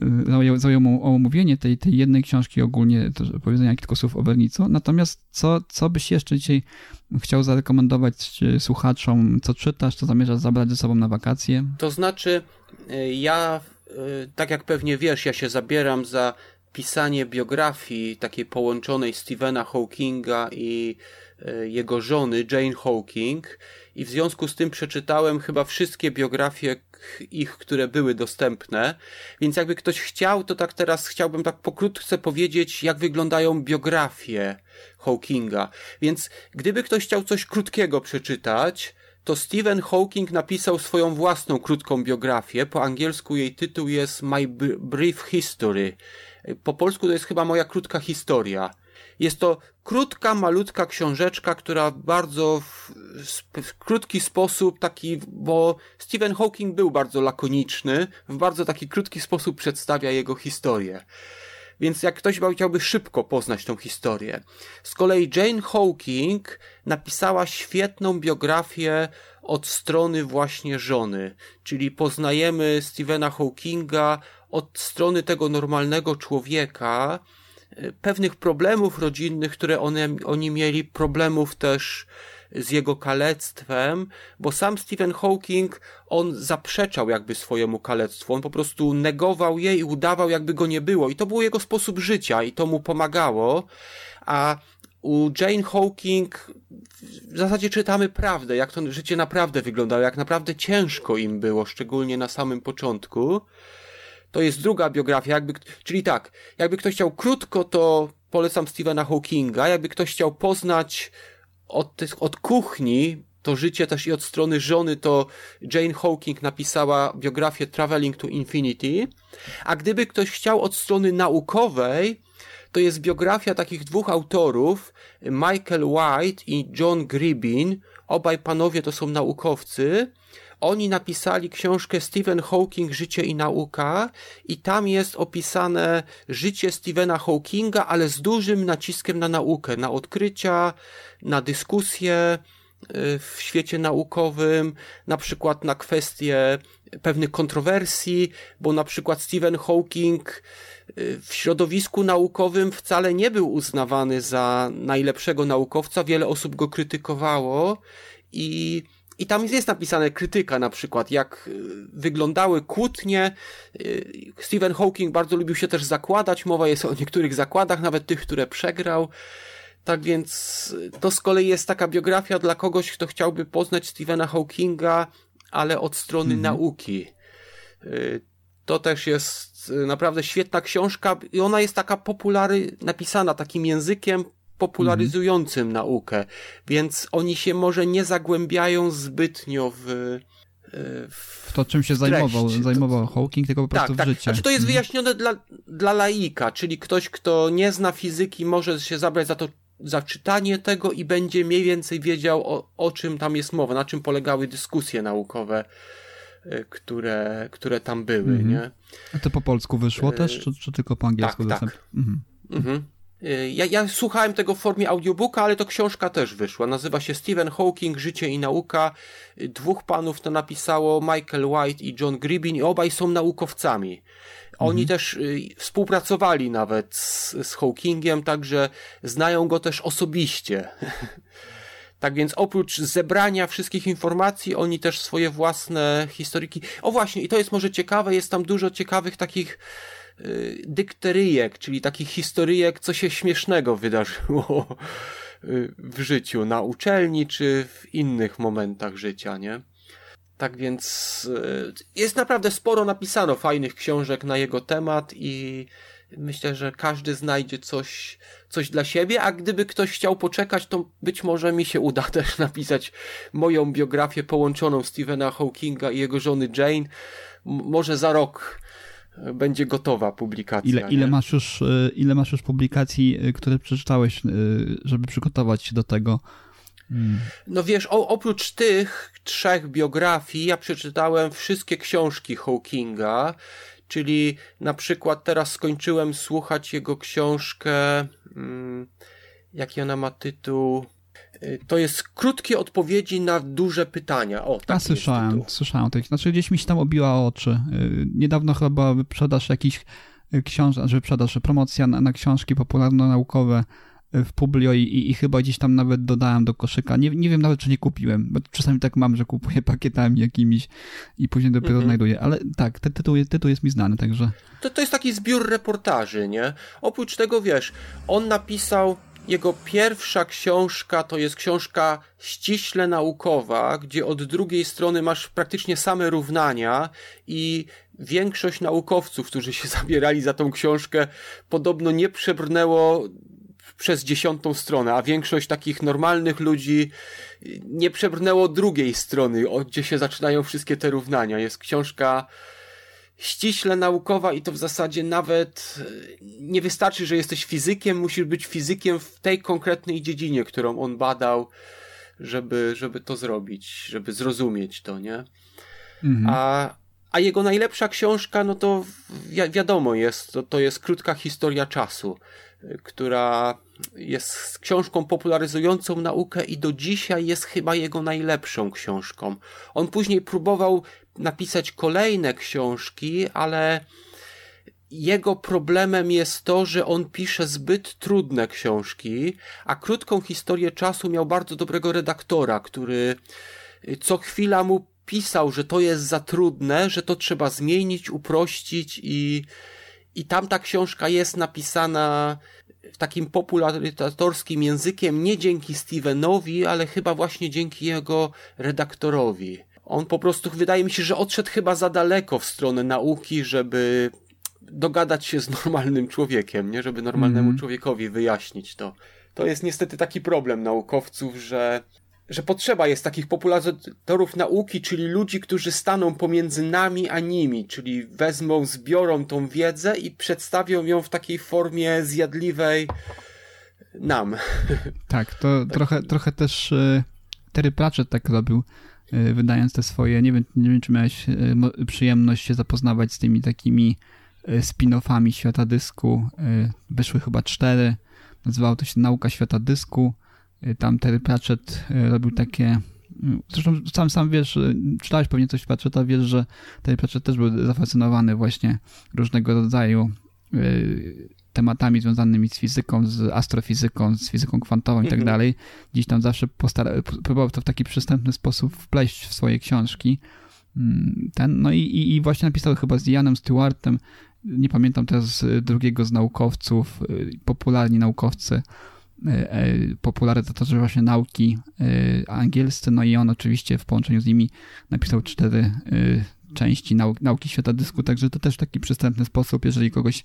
Yy, Zajął, zajął mu omówienie tej, tej jednej książki, ogólnie to powiedzenia kilku słów o Wernicu. Natomiast co, co byś jeszcze dzisiaj chciał zarekomendować e, słuchaczom, co czytasz, co zamierzasz zabrać ze sobą na wakacje? To znaczy, y, ja, y, tak jak pewnie wiesz, ja się zabieram za pisanie biografii takiej połączonej Stephena Hawkinga i y, jego żony Jane Hawking i w związku z tym przeczytałem chyba wszystkie biografie ich, które były dostępne, więc jakby ktoś chciał, to tak teraz chciałbym tak pokrótce powiedzieć, jak wyglądają biografie Hawkinga. Więc gdyby ktoś chciał coś krótkiego przeczytać, to Stephen Hawking napisał swoją własną krótką biografię. Po angielsku jej tytuł jest My Br- Brief History. Po polsku to jest chyba moja krótka historia. Jest to krótka, malutka książeczka, która bardzo w, w krótki sposób, taki, bo Stephen Hawking był bardzo lakoniczny, w bardzo taki krótki sposób przedstawia jego historię. Więc jak ktoś chciałby szybko poznać tą historię. Z kolei Jane Hawking napisała świetną biografię od strony właśnie żony, czyli poznajemy Stephena Hawkinga od strony tego normalnego człowieka, y, pewnych problemów rodzinnych, które one, oni mieli, problemów też z jego kalectwem, bo sam Stephen Hawking, on zaprzeczał jakby swojemu kalectwu, on po prostu negował je i udawał jakby go nie było. I to był jego sposób życia i to mu pomagało, a u Jane Hawking w zasadzie czytamy prawdę, jak to życie naprawdę wyglądało, jak naprawdę ciężko im było, szczególnie na samym początku. To jest druga biografia, jakby, czyli tak, jakby ktoś chciał krótko, to polecam Stephena Hawkinga, jakby ktoś chciał poznać od, od kuchni to życie też i od strony żony, to Jane Hawking napisała biografię Traveling to Infinity, a gdyby ktoś chciał od strony naukowej, to jest biografia takich dwóch autorów, Michael White i John Gribbin. Obaj panowie to są naukowcy. Oni napisali książkę Stephen Hawking Życie i nauka i tam jest opisane życie Stephena Hawkinga, ale z dużym naciskiem na naukę, na odkrycia, na dyskusje y, w świecie naukowym, na przykład na kwestie pewnych kontrowersji, bo na przykład Stephen Hawking y, w środowisku naukowym wcale nie był uznawany za najlepszego naukowca, wiele osób go krytykowało i i tam jest napisane krytyka na przykład, jak y, wyglądały kłótnie. Y, Stephen Hawking bardzo lubił się też zakładać, mowa jest o niektórych zakładach, nawet tych, które przegrał. Tak więc to z kolei jest taka biografia dla kogoś, kto chciałby poznać Stephena Hawkinga, ale od strony mhm. nauki. Y, to też jest naprawdę świetna książka i ona jest taka populary, napisana takim językiem popularyzującym mhm. naukę, więc oni się może nie zagłębiają zbytnio w, e, w to, czym się zajmował, zajmował Hawking, tylko po tak, prostu tak, w życie. Znaczy to jest mhm. wyjaśnione dla, dla laika, czyli ktoś, kto nie zna fizyki, może się zabrać za to za czytanie tego i będzie mniej więcej wiedział o, o czym tam jest mowa, na czym polegały dyskusje naukowe, e, które, które tam były, mhm. nie? A to po polsku wyszło e, też, czy, czy tylko po angielsku? Tak, tak. Mhm. Mhm. Y, ja, ja słuchałem tego w formie audiobooka, ale to książka też wyszła. Nazywa się Stephen Hawking, Życie i Nauka. Y, dwóch panów to napisało, Michael White i John Gribin i obaj są naukowcami. Oni mhm. też y, współpracowali nawet z, z Hawkingiem, także znają go też osobiście. Tak więc oprócz zebrania wszystkich informacji, oni też swoje własne historyki. O właśnie, i to jest może ciekawe, jest tam dużo ciekawych takich dykteryjek, czyli takich historyjek, co się śmiesznego wydarzyło y, w życiu, na uczelni czy w innych momentach życia, nie? Tak więc y, jest naprawdę sporo napisano fajnych książek na jego temat i myślę, że każdy znajdzie coś, coś dla siebie, a gdyby ktoś chciał poczekać, to być może mi się uda też napisać moją biografię połączoną Stephena Hawkinga i jego żony Jane. może za rok będzie gotowa publikacja. Ile, ile, masz, już, y, ile masz już publikacji, y, które przeczytałeś, y, żeby przygotować się do tego? Hmm. No wiesz, o, oprócz tych trzech biografii, ja przeczytałem wszystkie książki Hawkinga, czyli na przykład teraz skończyłem słuchać jego książkę, hmm, jaki ona ma tytuł? Y, to jest krótkie odpowiedzi na duże pytania. O, tak. słyszałem, słyszałem. To znaczy gdzieś mi się tam obiła oczy. Y, niedawno chyba była wyprzedaż jakichś y, książek, znaczy wyprzedaż, promocja na, na książki popularno-naukowe w Publio i, i, i, chyba gdzieś tam nawet dodałem do koszyka. Nie, nie wiem nawet, czy nie kupiłem, bo czasami tak mam, że kupuję pakietami jakimiś i później dopiero mm -hmm. znajduję. Ale tak, ten tytuł, tytuł jest mi znany, także... To, to jest taki zbiór reportaży, nie? Oprócz tego, wiesz, on napisał jego pierwsza książka to jest książka ściśle naukowa, gdzie od drugiej strony masz praktycznie same równania i większość naukowców, którzy się zabierali za tą książkę, podobno nie przebrnęło przez dziesiątą stronę, a większość takich normalnych ludzi nie przebrnęło drugiej strony, gdzie się zaczynają wszystkie te równania. Jest książka ściśle naukowa i to w zasadzie nawet e, nie wystarczy, że jesteś fizykiem, musisz być fizykiem w tej konkretnej dziedzinie, którą on badał, żeby, żeby to zrobić, żeby zrozumieć to, nie? Mhm. A, a jego najlepsza książka, no to wi wiadomo jest, to, to jest krótka historia czasu, e, która jest książką popularyzującą naukę i do dzisiaj jest chyba jego najlepszą książką. On później próbował napisać kolejne książki, ale jego problemem jest to, że on pisze zbyt trudne książki, a krótką historię czasu miał bardzo dobrego redaktora, który co chwila mu pisał, że to jest za trudne, że to trzeba zmienić, uprościć i, i tam ta książka jest napisana takim popularyzatorskim językiem nie dzięki Stevenowi, ale chyba właśnie dzięki jego redaktorowi. On po prostu, wydaje mi się, że odszedł chyba za daleko w stronę nauki, żeby dogadać się z normalnym człowiekiem, nie? Żeby normalnemu mm. człowiekowi wyjaśnić to. To jest niestety taki problem naukowców, że, że potrzeba jest takich popularyzatorów nauki, czyli ludzi, którzy staną pomiędzy nami a nimi, czyli wezmą, zbiorą tą wiedzę i przedstawią ją w takiej formie zjadliwej nam. Tak, to tak. Trochę, trochę też y, Terry Pratchett tak robił Y, wydając te swoje, nie wiem, nie wiem czy miałeś y, przyjemność się zapoznawać z tymi takimi spin-offami świata dysku. Wyszły chyba cztery. Nazywało to się Nauka świata dysku. Tam Terry Pratchett robił takie Zresztą sam, sam wiesz, czytałeś pewnie coś Pratchetta, wiesz, że Terry Pratchett też był zafascynowany właśnie różnego rodzaju tematami związanymi z fizyką, z astrofizyką, z fizyką kwantową i tak Mhm. dalej. Gdzieś tam zawsze postara, próbował to w taki przystępny sposób wpleść w swoje książki. Mm, Ten, no i, i, i właśnie napisał chyba z Janem Stewartem, nie pamiętam teraz y, drugiego z naukowców, y, popularni naukowcy, y, y, popularyzatorzy właśnie nauki y, angielscy, no i on oczywiście w połączeniu z nimi napisał cztery części nau nauki świata dysku, także to też taki przystępny sposób, jeżeli kogoś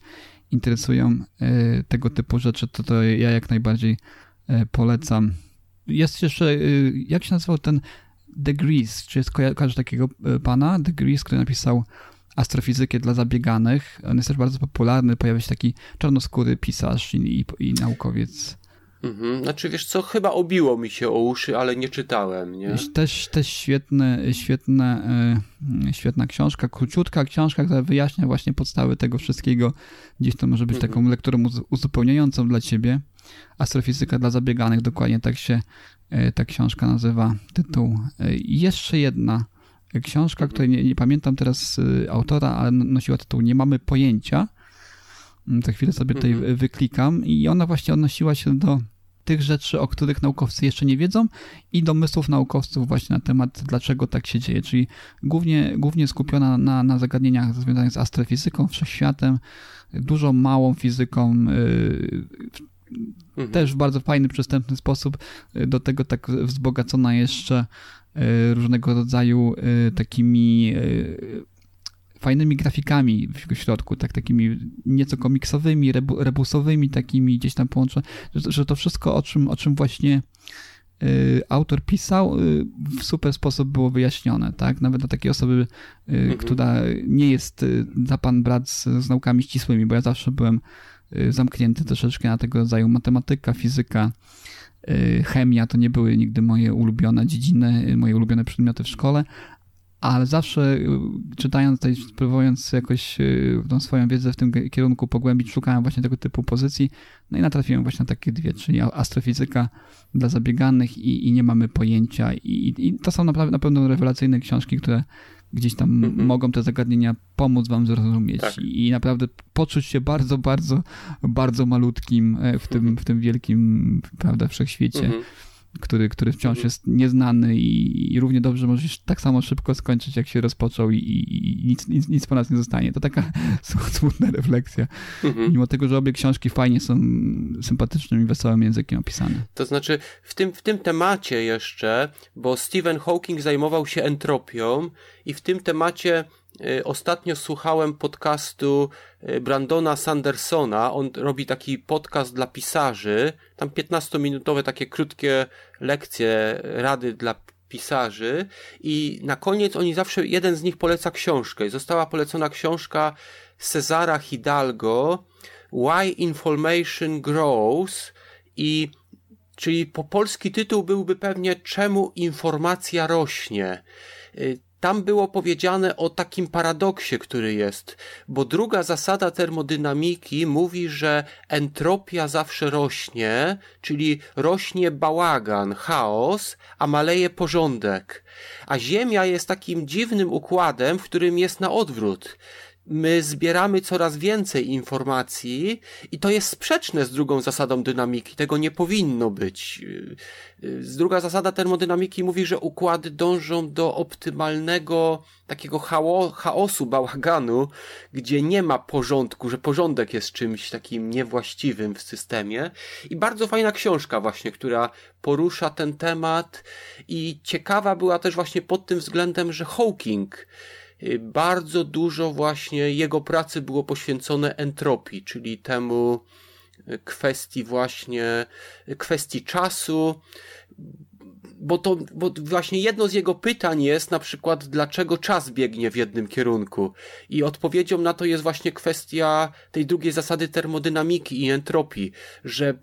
interesują tego typu rzeczy, to, to ja jak najbardziej polecam. Jest jeszcze, jak się nazywał ten Degrees, czy jest kojarzysz takiego pana? Degrees, który napisał astrofizykę dla zabieganych. On jest też bardzo popularny, pojawia się taki czarnoskóry pisarz i, i, i naukowiec. Mhm. Znaczy, wiesz co, chyba obiło mi się o uszy, ale nie czytałem, nie? Też, też świetne, świetne, y, świetna książka, króciutka książka, która wyjaśnia właśnie podstawy tego wszystkiego. Gdzieś to może być Mhm. taką lekturą uzu- uzupełniającą dla ciebie. Astrofizyka dla zabieganych, dokładnie tak się y, ta książka nazywa, tytuł. Y, I jeszcze jedna książka, której nie, nie pamiętam teraz autora, ale nosiła tytuł Nie mamy pojęcia. Mm, Za chwilę sobie tutaj Mhm. wy- wyklikam i ona właśnie odnosiła się do tych rzeczy, o których naukowcy jeszcze nie wiedzą i domysłów naukowców właśnie na temat, dlaczego tak się dzieje. Czyli głównie, głównie skupiona na, na zagadnieniach związanych z astrofizyką, wszechświatem, dużo małą fizyką, yy, Mhm. też w bardzo fajny, przystępny sposób. Yy, Do tego tak wzbogacona jeszcze yy, różnego rodzaju yy, takimi fajnymi grafikami w środku, tak takimi nieco komiksowymi, rebu, rebusowymi, takimi gdzieś tam połączone, że, że to wszystko, o czym, o czym właśnie y, autor pisał, y, w super sposób było wyjaśnione, tak? Nawet dla takiej osoby, y, Mhm. która nie jest za pan brat z, z naukami ścisłymi, bo ja zawsze byłem zamknięty troszeczkę na tego rodzaju matematyka, fizyka, chemia, to nie były nigdy moje ulubione dziedziny, moje ulubione przedmioty w szkole, ale zawsze y, czytając, tutaj, próbując jakoś y, tą swoją wiedzę w tym kierunku pogłębić, szukałem właśnie tego typu pozycji, no i natrafiłem właśnie na takie dwie, czyli astrofizyka dla zabieganych i, i nie mamy pojęcia i, i to są naprawdę na pewno rewelacyjne książki, które gdzieś tam Mhm. mogą te zagadnienia pomóc wam zrozumieć Tak. I, naprawdę poczuć się bardzo, bardzo, bardzo malutkim e, w tym, w tym wielkim, prawda, wszechświecie Mhm. Który, który wciąż Mhm. jest nieznany i, i równie dobrze możesz tak samo szybko skończyć, jak się rozpoczął i, i, i nic, nic, nic po nas nie zostanie. To taka smutna refleksja. Mhm. Mimo tego, że obie książki fajnie są sympatycznym i wesołym językiem opisane. To znaczy, w tym, w tym temacie jeszcze, bo Stephen Hawking zajmował się entropią i w tym temacie ostatnio słuchałem podcastu y, Brandona Sandersona. On robi taki podcast dla pisarzy, tam 15-minutowe takie krótkie lekcje, rady dla pisarzy i na koniec oni zawsze, jeden z nich poleca książkę. I Została polecona książka Cezara Hidalgo Why Information Grows i Czyli po polski tytuł byłby pewnie Czemu informacja rośnie? Tam było powiedziane o takim paradoksie, który jest, bo druga zasada termodynamiki mówi, że entropia zawsze rośnie, czyli rośnie bałagan, chaos, a maleje porządek. A Ziemia jest takim dziwnym układem, w którym jest na odwrót my zbieramy coraz więcej informacji i to jest sprzeczne z drugą zasadą dynamiki. Tego nie powinno być. Yy, yy, Druga zasada termodynamiki mówi, że układy dążą do optymalnego takiego chao- chaosu, bałaganu, gdzie nie ma porządku, że porządek jest czymś takim niewłaściwym w systemie. I bardzo fajna książka właśnie, która porusza ten temat i ciekawa była też właśnie pod tym względem, że Hawking Y, bardzo dużo właśnie jego pracy było poświęcone entropii, czyli temu y, kwestii właśnie, y, kwestii czasu, bo to, bo właśnie jedno z jego pytań jest na przykład, dlaczego czas biegnie w jednym kierunku. I odpowiedzią na to jest właśnie kwestia tej drugiej zasady termodynamiki i entropii, że,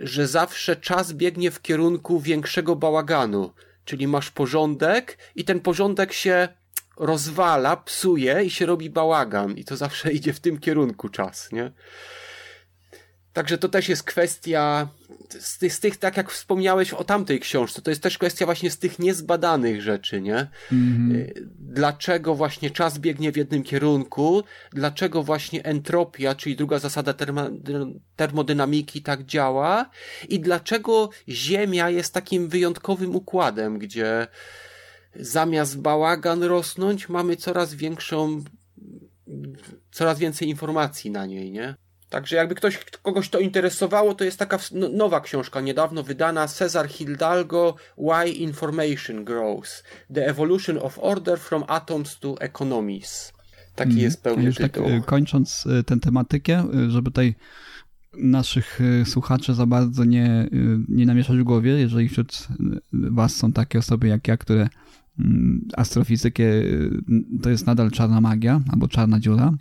że zawsze czas biegnie w kierunku większego bałaganu. Czyli masz porządek i ten porządek się rozwala, psuje i się robi bałagan. I to zawsze idzie w tym kierunku czas, nie? Także to też jest kwestia z tych, z tych, tak jak wspomniałeś o tamtej książce, to jest też kwestia właśnie z tych niezbadanych rzeczy, nie? Mhm. Dlaczego właśnie czas biegnie w jednym kierunku, dlaczego właśnie entropia, czyli druga zasada terma, termodynamiki tak działa i dlaczego Ziemia jest takim wyjątkowym układem, gdzie zamiast bałagan rosnąć, mamy coraz większą, coraz więcej informacji na niej, nie? Także jakby ktoś, kogoś to interesowało, to jest taka no, nowa książka niedawno wydana, Cesar Hidalgo, Why Information Grows. The Evolution of Order from Atoms to Economies. Taki mm, jest pełny Już tytuł. Tak, kończąc tę tematykę, żeby tutaj naszych słuchaczy za bardzo nie, nie namieszać w głowie, jeżeli wśród was są takie osoby jak ja, które astrofizykę y, to jest nadal czarna magia albo czarna dziura,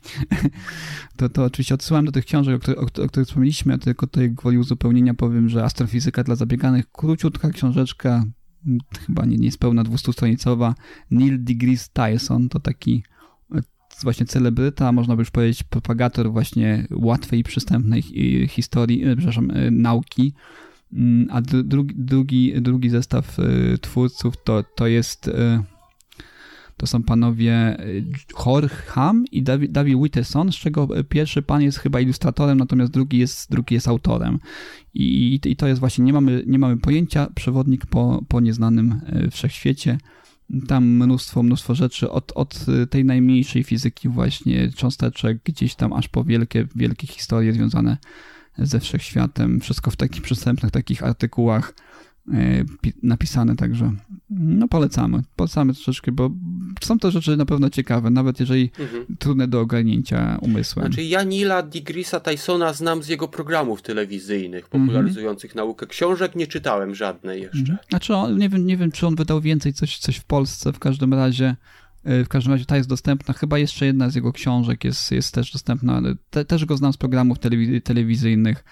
to, to oczywiście odsyłam do tych książek, o, których, o, których wspomnieliśmy, a tylko tutaj gwoli uzupełnienia powiem, że astrofizyka dla zabieganych, króciutka książeczka, mm, chyba nie, niespełna 200-stronicowa, Neil deGrasse Tyson, to taki e, właśnie celebryta, można by już powiedzieć propagator właśnie łatwej i przystępnej historii, e, przepraszam, e, nauki, Mm, a drugi, drugi, drugi zestaw y, twórców to, to jest y, to są panowie y, Jorge Ham i David Witteson, z czego pierwszy pan jest chyba ilustratorem, natomiast drugi jest, drugi jest autorem. I, I to jest właśnie, nie mamy, nie mamy pojęcia, przewodnik po, po nieznanym wszechświecie. Tam mnóstwo, mnóstwo rzeczy, od, od tej najmniejszej fizyki właśnie cząsteczek, gdzieś tam aż po wielkie, wielkie historie związane ze wszechświatem, wszystko w takich przystępnych takich artykułach e, napisane, także no polecamy, polecamy troszeczkę, bo są to rzeczy na pewno ciekawe, nawet jeżeli mhm. trudne do ogarnięcia umysłem. Znaczy ja Nila Digrisa Tysona znam z jego programów telewizyjnych popularyzujących mhm. naukę. Książek nie czytałem żadnej jeszcze. Mhm. Znaczy on, nie, wiem, nie wiem, czy on wydał więcej coś, coś w Polsce, w każdym razie w każdym razie ta jest dostępna. Chyba jeszcze jedna z jego książek jest, jest też dostępna. Te, też go znam z programów telewiz telewizyjnych.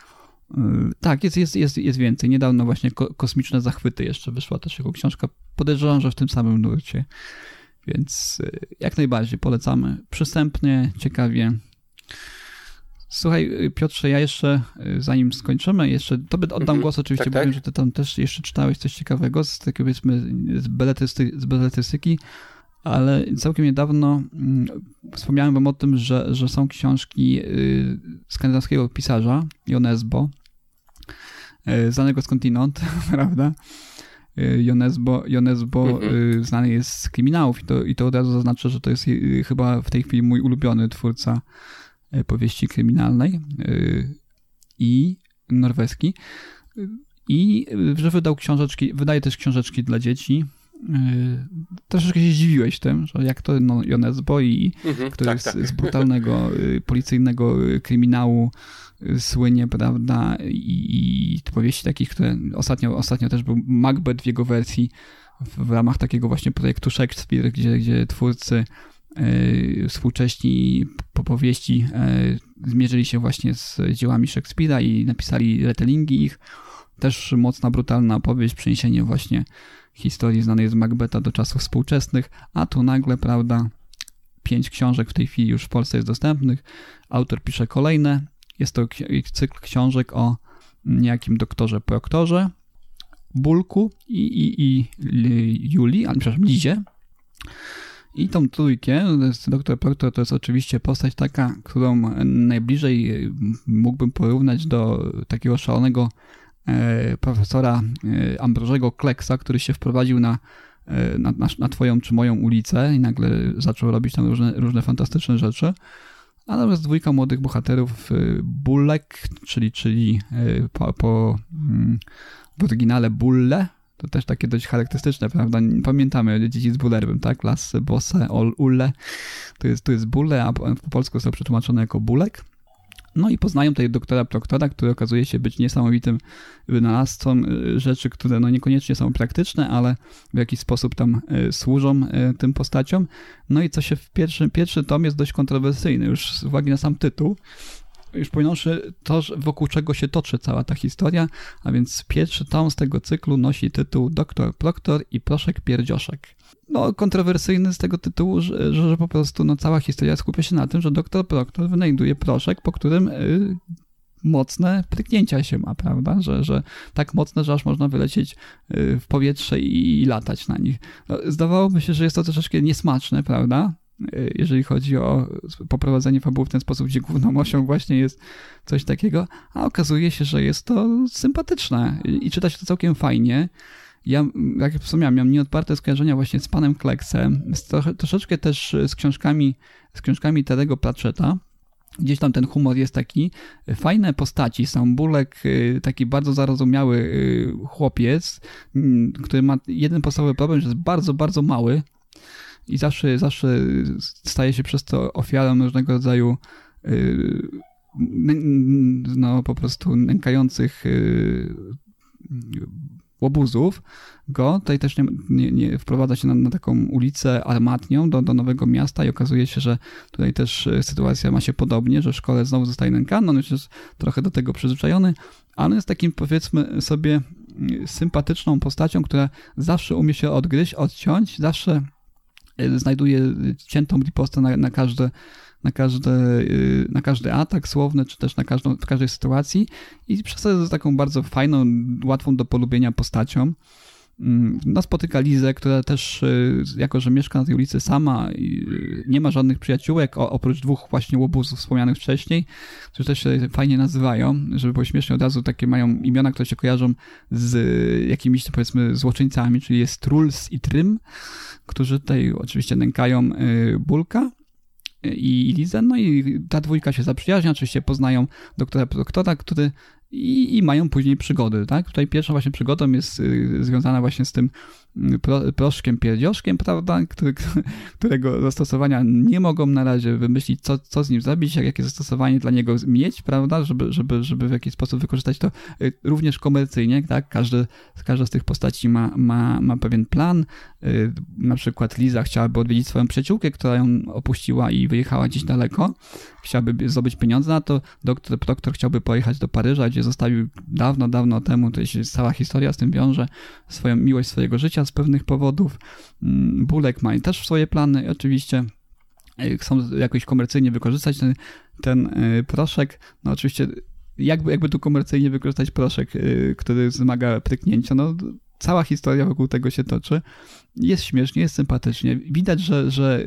E, tak, jest, jest, jest, jest więcej. Niedawno właśnie ko Kosmiczne Zachwyty jeszcze wyszła też jego książka. Podejrzewam, że w tym samym nurcie. Więc e, jak najbardziej polecamy. Przystępnie, ciekawie. Słuchaj, Piotrze, ja jeszcze, zanim skończymy, jeszcze tobie oddam mhm. głos oczywiście, tak, bo tak. wiem, że ty tam też jeszcze czytałeś coś ciekawego z takiego powiedzmy z, beletrysty, z ale całkiem niedawno mm, wspomniałem wam o tym, że, że są książki y, skandynawskiego pisarza Jonesbo, y, znanego skądinąd, prawda? Y, Jonesbo, Jonesbo mhm. znany jest z kryminałów i to, i to od razu zaznaczę, że to jest chyba w tej chwili mój ulubiony twórca powieści kryminalnej i norweski. I że wydał książeczki, wydaje też książeczki dla dzieci, troszeczkę się zdziwiłeś tym, że jak to no, Jones Boi, mhm, który tak, z, tak. z brutalnego y, policyjnego y, kryminału y, słynie, prawda, i, i powieści takich, które ostatnio, ostatnio też był Macbeth w jego wersji w, w ramach takiego właśnie projektu Shakespeare, gdzie, gdzie twórcy y, współcześni po powieści y, zmierzyli się właśnie z dziełami Shakespeare'a i napisali retellingi ich. Też mocna, brutalna opowieść, przeniesienie właśnie historii znanej z Macbeta do czasów współczesnych, a tu nagle, prawda, pięć książek w tej chwili już w Polsce jest dostępnych. Autor pisze kolejne. Jest to cykl książek o niejakim doktorze Proktorze, Bulku i, i, i Julii, ale przepraszam, Lizie. I tą trójkę, doktor Proctor to jest oczywiście postać taka, którą najbliżej mógłbym porównać do takiego szalonego profesora e, Ambrożego Kleksa, który się wprowadził na, e, na, na, na twoją czy moją ulicę i nagle zaczął robić tam różne, różne fantastyczne rzeczy. A natomiast dwójka młodych bohaterów, Bullek, czyli, czyli po, po mm, w oryginale Bulle, to też takie dość charakterystyczne, prawda? Pamiętamy dzieci z Bullerbym, tak? Las, Bosse, Ulle. To jest, to jest Bulle, a po polsku to przetłumaczone jako Bulek. No i poznają tutaj doktora Proktora, który okazuje się być niesamowitym wynalazcą y, rzeczy, które no niekoniecznie są praktyczne, ale w jakiś sposób tam y, służą y, tym postaciom. No i co się w pierwszym, pierwszy tom jest dość kontrowersyjny, już z uwagi na sam tytuł, już pojąwszy to, wokół czego się toczy cała ta historia, a więc pierwszy tom z tego cyklu nosi tytuł Doktor Proktor i Proszek Pierdzioszek no, kontrowersyjny z tego tytułu, że, że, po prostu no, cała historia skupia się na tym, że doktor Proctor wynajduje proszek, po którym y, mocne pryknięcia się ma, prawda? Że, że tak mocne, że aż można wylecieć y, w powietrze i, i latać na nich. No, zdawałoby się, że jest to troszeczkę niesmaczne, prawda? Y, jeżeli chodzi o poprowadzenie fabuły w ten sposób, gdzie główną osią właśnie jest coś takiego, a okazuje się, że jest to sympatyczne i czyta się to całkiem fajnie. Ja, jak wspomniałem, miałem nieodparte skojarzenia właśnie z panem Kleksem, troszeczkę też z książkami, z książkami Terego Pratchetta, Gdzieś tam ten humor jest taki. Fajne postaci. Sam Bulek, y, taki bardzo zarozumiały chłopiec, który ma jeden podstawowy problem, że jest bardzo, bardzo mały i zawsze, zawsze staje się przez to ofiarą różnego rodzaju y, no po prostu nękających łobuzów go. Tutaj też nie, nie, nie wprowadza się na, na, taką ulicę armatnią do, do Nowego Miasta i okazuje się, że tutaj też e, sytuacja ma się podobnie, że w szkole znowu zostaje nękany, on już jest trochę do tego przyzwyczajony, ale jest takim powiedzmy sobie sympatyczną postacią, która zawsze umie się odgryźć, odciąć, zawsze znajduje ciętą ripostę na, na każde na, każde, y, na każdy atak słowny, czy też na każdą, w każdej sytuacji i przez to jest taką bardzo fajną, łatwą do polubienia postacią. Mm, no, spotyka Lizę, która też, y, jako że mieszka na tej ulicy sama, y, nie ma żadnych przyjaciółek, oprócz dwóch właśnie łobuzów wspomnianych wcześniej, którzy też się fajnie nazywają, żeby było śmiesznie, od razu takie mają imiona, które się kojarzą z jakimiś, powiedzmy, złoczyńcami, czyli jest Truls i Trym, którzy tutaj oczywiście nękają Bulka i Lizę, no i ta dwójka się zaprzyjaźnia, oczywiście poznają doktora doktora, który i, i mają później przygody, tak? Tutaj pierwszą właśnie przygodą jest y, związana właśnie z tym pro, proszkiem pierdzioszkiem, prawda, Który, którego zastosowania nie mogą na razie wymyślić, co, co z nim zrobić, jakie zastosowanie dla niego mieć, prawda, żeby, żeby, żeby w jakiś sposób wykorzystać to y, również komercyjnie, tak, każdy, każda z tych postaci ma, ma, ma pewien plan, y, na przykład Liza chciałaby odwiedzić swoją przyjaciółkę, która ją opuściła i wyjechała gdzieś daleko, chciałaby zdobyć pieniądze na to, doktor doktor chciałby pojechać do Paryża, gdzie zostawił dawno, dawno temu, to jest cała historia z tym wiąże, swoją miłość swojego życia, z pewnych powodów. Mm, Bulek ma też swoje plany, oczywiście e, chcą jakoś komercyjnie wykorzystać ten, ten e, proszek. No oczywiście jakby, jakby tu komercyjnie wykorzystać proszek, e, który wymaga pryknięcia, no cała historia wokół tego się toczy. Jest śmiesznie, jest sympatycznie. Widać, że, że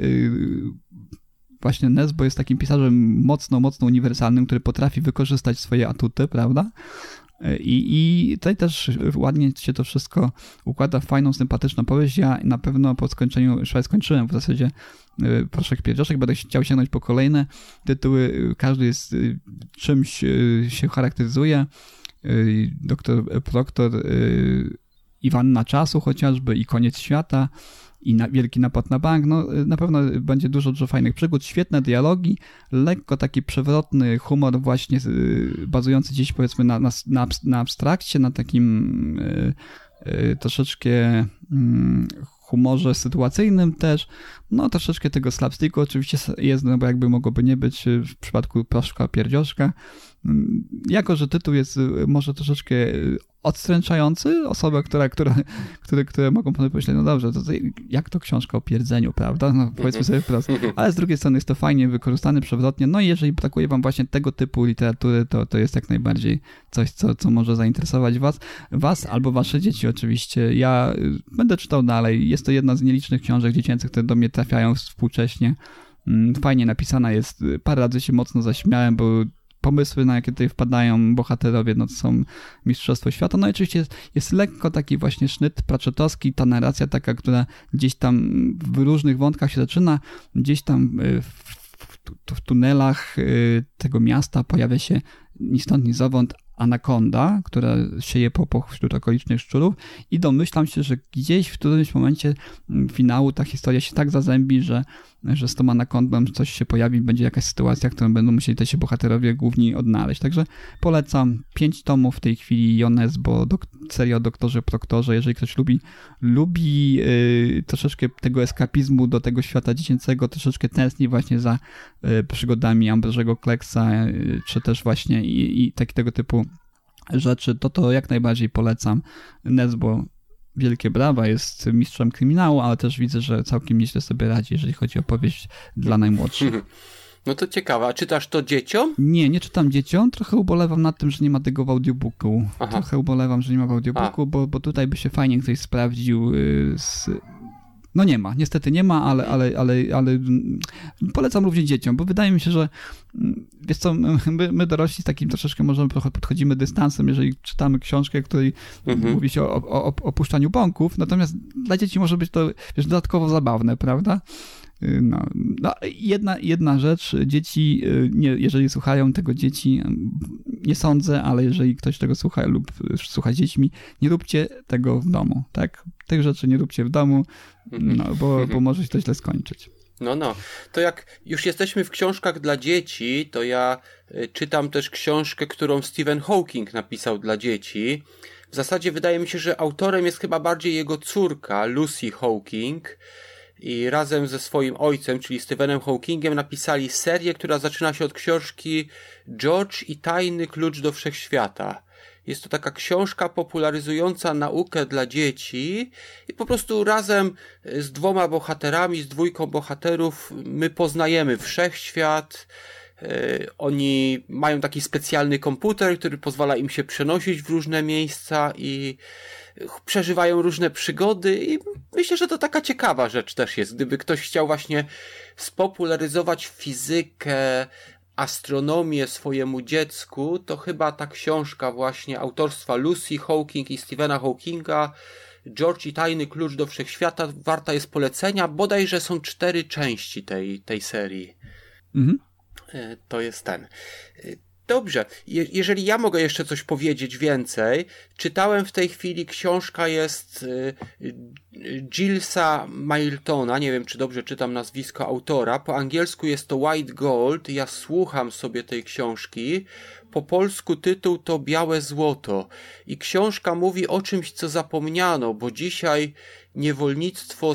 właśnie Nesbo jest takim pisarzem mocno, mocno uniwersalnym, który potrafi wykorzystać swoje atuty, prawda? I, I tutaj też ładnie się to wszystko układa w fajną, sympatyczną powieść. Ja na pewno po skończeniu, już skończyłem w zasadzie y, Proszek Pierdzioszek, będę chciał sięgnąć po kolejne tytuły. Każdy jest czymś się charakteryzuje. Doktor Proktor, Iwanna Czasu chociażby i Koniec Świata i na, wielki napad na bank. No, na pewno będzie dużo, dużo fajnych przygód, świetne dialogi, lekko taki przewrotny humor właśnie y, bazujący gdzieś powiedzmy na, na, na abstrakcie, na takim y, y, troszeczkę mm, humorze sytuacyjnym też. No troszeczkę tego slapsticku oczywiście jest, no bo jakby mogłoby nie być w przypadku Proszka Pierdzioszka. Mm, jako, że tytuł jest może troszeczkę odstręczający osobę, która, która, które, które mogą pomyśleć, no dobrze, to, to jak to książka o pierdzeniu, prawda? No powiedzmy sobie wprost. Ale z drugiej strony jest to fajnie wykorzystane przewrotnie, no i jeżeli brakuje wam właśnie tego typu literatury, to, to jest jak najbardziej coś, co, co może zainteresować was, was albo wasze dzieci oczywiście. Ja y, będę czytał dalej. Jest to jedna z nielicznych książek dziecięcych, które do mnie trafiają współcześnie. Mm, fajnie napisana jest. Parę razy się mocno zaśmiałem, bo pomysły, na jakie tutaj wpadają bohaterowie, no to są Mistrzostwo Świata. No i oczywiście jest, jest lekko taki właśnie sznyt praczetowski, ta narracja taka, która gdzieś tam w różnych wątkach się zaczyna, gdzieś tam y, w, w, tunelach y, tego miasta pojawia się ni stąd, ni zowąd anakonda, która sieje popłoch wśród okolicznych szczurów i domyślam się, że gdzieś w którymś momencie mm, finału ta historia się tak zazębi, że że z tą anakondą coś się pojawi, będzie jakaś sytuacja, którą będą musieli też się bohaterowie główni odnaleźć. Także polecam pięć tomów w tej chwili Jones, bo dok seria o doktorze Proktorze, jeżeli ktoś lubi, lubi yy, troszeczkę tego eskapizmu do tego świata dziecięcego, troszeczkę tęskni właśnie za yy, przygodami Ambrożego Kleksa, yy, czy też właśnie i, i tego typu rzeczy, to to jak najbardziej polecam. Nesbo wielkie brawa, jest mistrzem kryminału, ale też widzę, że całkiem nieźle sobie radzi, jeżeli chodzi o powieść dla najmłodszych. No to ciekawe. A czytasz to dzieciom? Nie, nie czytam dzieciom. Trochę ubolewam nad tym, że nie ma tego w audiobooku. Aha. Trochę ubolewam, że nie ma w audiobooku, bo, bo tutaj by się fajnie ktoś sprawdził y, z... No nie ma, niestety nie ma, ale, ale, ale, ale mm, polecam również dzieciom, bo wydaje mi się, że mm, wiesz co, my, my dorośli z takim troszeczkę możemy trochę podchodzimy dystansem, jeżeli czytamy książkę, której Mhm. mówi się o, o, o opuszczaniu bąków, natomiast dla dzieci może być to wiesz, dodatkowo zabawne, prawda? Y, No, no, jedna, jedna rzecz, dzieci, y, nie, jeżeli słuchają tego dzieci, y, nie sądzę, ale jeżeli ktoś tego słucha lub słucha dziećmi, nie róbcie tego w domu, tak? Tych rzeczy nie róbcie w domu, Mhm. no, bo, bo może się to źle skończyć. No, no. To jak już jesteśmy w książkach dla dzieci, to ja czytam też książkę, którą Stephen Hawking napisał dla dzieci. W zasadzie wydaje mi się, że autorem jest chyba bardziej jego córka, Lucy Hawking. I razem ze swoim ojcem, czyli Stephenem Hawkingiem, napisali serię, która zaczyna się od książki George i tajny klucz do wszechświata. Jest to taka książka popularyzująca naukę dla dzieci i po prostu razem z dwoma bohaterami, z dwójką bohaterów my poznajemy wszechświat. E, Oni mają taki specjalny komputer, który pozwala im się przenosić w różne miejsca i przeżywają różne przygody i myślę, że to taka ciekawa rzecz też jest. Gdyby ktoś chciał właśnie spopularyzować fizykę, astronomię swojemu dziecku, to chyba ta książka właśnie autorstwa Lucy Hawking i Stephena Hawkinga George i tajny klucz do wszechświata warta jest polecenia. Bodajże są cztery części tej, tej serii. Mhm. E, To jest ten. Dobrze, Je jeżeli ja mogę jeszcze coś powiedzieć więcej, czytałem w tej chwili, książka jest e, Gillsa Miltona, nie wiem czy dobrze czytam nazwisko autora, po angielsku jest to White Gold, ja słucham sobie tej książki, po polsku tytuł to Białe Złoto. I książka mówi o czymś, co zapomniano, bo dzisiaj niewolnictwo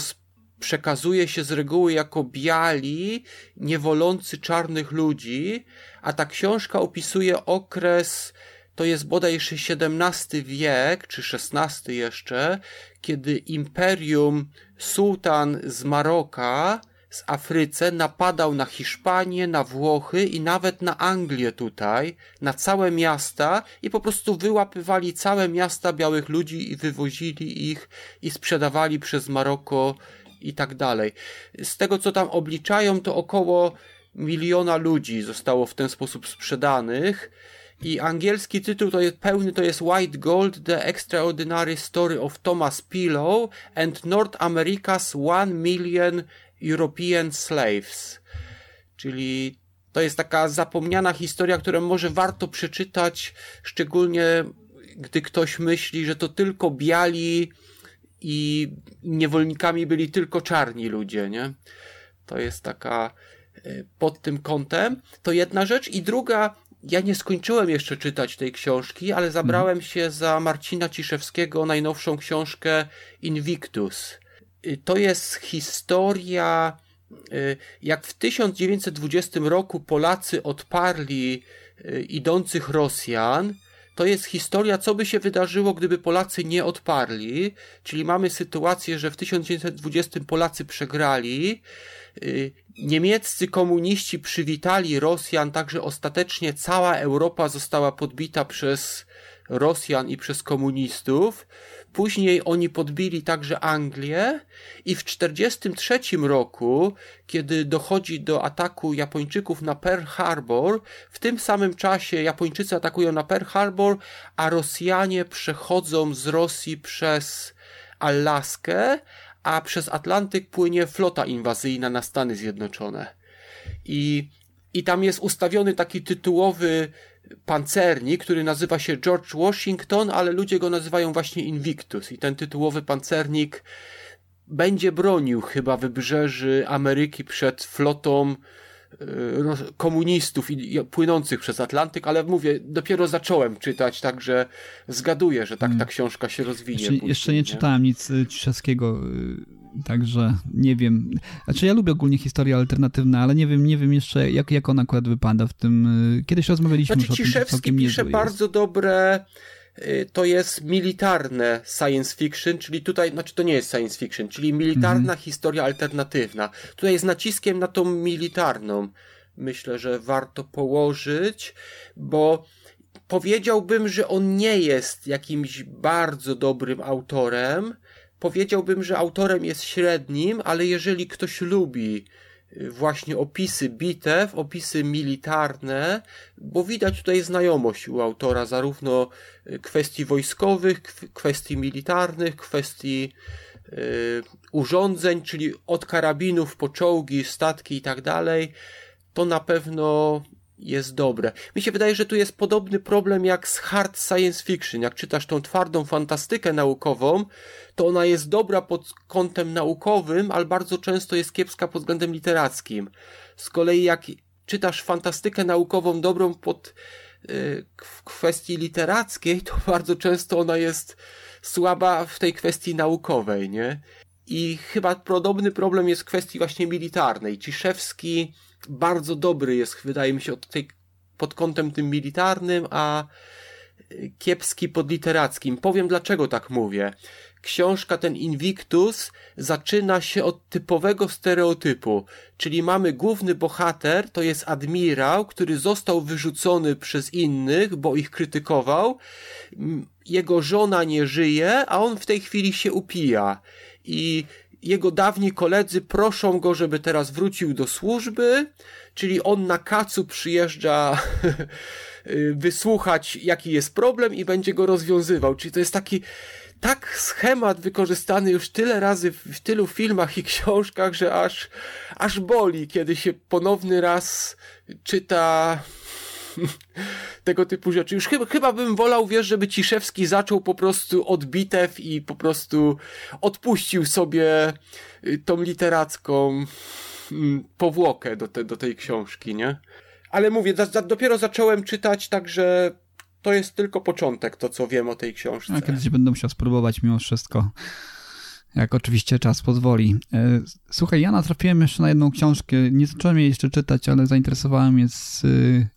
przekazuje się z reguły jako biali, niewolący czarnych ludzi, a ta książka opisuje okres, to jest bodajże XVII wiek, czy XVI jeszcze, kiedy imperium sułtan z Maroka, z Afryce napadał na Hiszpanię, na Włochy i nawet na Anglię tutaj, na całe miasta i po prostu wyłapywali całe miasta białych ludzi i wywozili ich i sprzedawali przez Maroko i tak dalej. Z tego co tam obliczają, to około miliona ludzi zostało w ten sposób sprzedanych. I angielski tytuł to jest pełny, to jest White Gold, The Extraordinary Story of Thomas Pillow and North America's One Million European Slaves. Czyli to jest taka zapomniana historia, którą może warto przeczytać, szczególnie gdy ktoś myśli, że to tylko biali i niewolnikami byli tylko czarni ludzie, nie? To jest taka y, pod tym kątem. To jedna rzecz. I druga, ja nie skończyłem jeszcze czytać tej książki, ale zabrałem się za Marcina Ciszewskiego najnowszą książkę Invictus. Y, To jest historia, y, jak w 1920 roku Polacy odparli y, idących Rosjan, to jest historia, co by się wydarzyło, gdyby Polacy nie odparli. Czyli mamy sytuację, że w 1920 Polacy przegrali. y, Niemieccy komuniści przywitali Rosjan, także ostatecznie cała Europa została podbita przez Rosjan i przez komunistów. Później oni podbili także Anglię i w 1943 roku, kiedy dochodzi do ataku Japończyków na Pearl Harbor, w tym samym czasie Japończycy atakują na Pearl Harbor, a Rosjanie przechodzą z Rosji przez Alaskę, a przez Atlantyk płynie flota inwazyjna na Stany Zjednoczone. I, I tam jest ustawiony taki tytułowy pancernik, który nazywa się George Washington, ale ludzie go nazywają właśnie Invictus. I ten tytułowy pancernik będzie bronił chyba wybrzeży Ameryki przed flotą e, komunistów i, płynących przez Atlantyk, ale mówię, dopiero zacząłem czytać, także zgaduję, że tak ta książka się rozwinie. Jeszcze, później, jeszcze nie czytałem nic y, Ciszewskiego, y, także nie wiem. Znaczy ja lubię ogólnie historie alternatywne, ale nie wiem, nie wiem jeszcze jak, jak on akurat wypada w tym. y, Kiedyś rozmawialiśmy Znaczy już o tym, Ciszewski pisze niezły jest. bardzo dobre y, to jest militarne science fiction, czyli tutaj, znaczy to nie jest science fiction, czyli militarna Mhm. historia alternatywna. Tutaj jest naciskiem na tą militarną. myślę, że warto położyć, bo powiedziałbym, że on nie jest jakimś bardzo dobrym autorem. Powiedziałbym, że autorem jest średnim, ale jeżeli ktoś lubi y, właśnie opisy bitew, opisy militarne, bo widać tutaj znajomość u autora zarówno y, kwestii wojskowych, kwestii militarnych, kwestii yy, urządzeń, czyli od karabinów po czołgi, statki i tak dalej, to na pewno jest dobre. Mi się wydaje, że tu jest podobny problem jak z hard science fiction. Jak czytasz tą twardą fantastykę naukową, to ona jest dobra pod kątem naukowym, ale bardzo często jest kiepska pod względem literackim. Z kolei jak czytasz fantastykę naukową dobrą pod yy, w kwestii literackiej, to bardzo często ona jest słaba w tej kwestii naukowej, nie? I chyba podobny problem jest w kwestii właśnie militarnej. Ciszewski bardzo dobry jest, wydaje mi się, od tej, pod kątem tym militarnym, a kiepski pod literackim. Powiem dlaczego tak mówię. Książka ten Invictus zaczyna się od typowego stereotypu, czyli mamy główny bohater, to jest admirał, który został wyrzucony przez innych, bo ich krytykował. Jego żona nie żyje, a on w tej chwili się upija. I jego dawni koledzy proszą go, żeby teraz wrócił do służby, czyli on na kacu przyjeżdża wysłuchać, jaki jest problem i będzie go rozwiązywał. Czyli to jest taki tak schemat wykorzystany już tyle razy w, w tylu filmach i książkach, że aż, aż boli, kiedy się ponowny raz czyta tego typu rzeczy. Już chyba, chyba bym wolał, wiesz, żeby Ciszewski zaczął po prostu od bitew i po prostu odpuścił sobie y, tą literacką mm, powłokę do, te, do tej książki, nie? Ale mówię, za, za, dopiero zacząłem czytać, także to jest tylko początek, to co wiem o tej książce. A kiedyś będę musiał spróbować mimo wszystko. Jak oczywiście czas pozwoli. E, słuchaj, ja natrafiłem jeszcze na jedną książkę. Nie zacząłem jej jeszcze czytać, ale zainteresowałem mnie z y,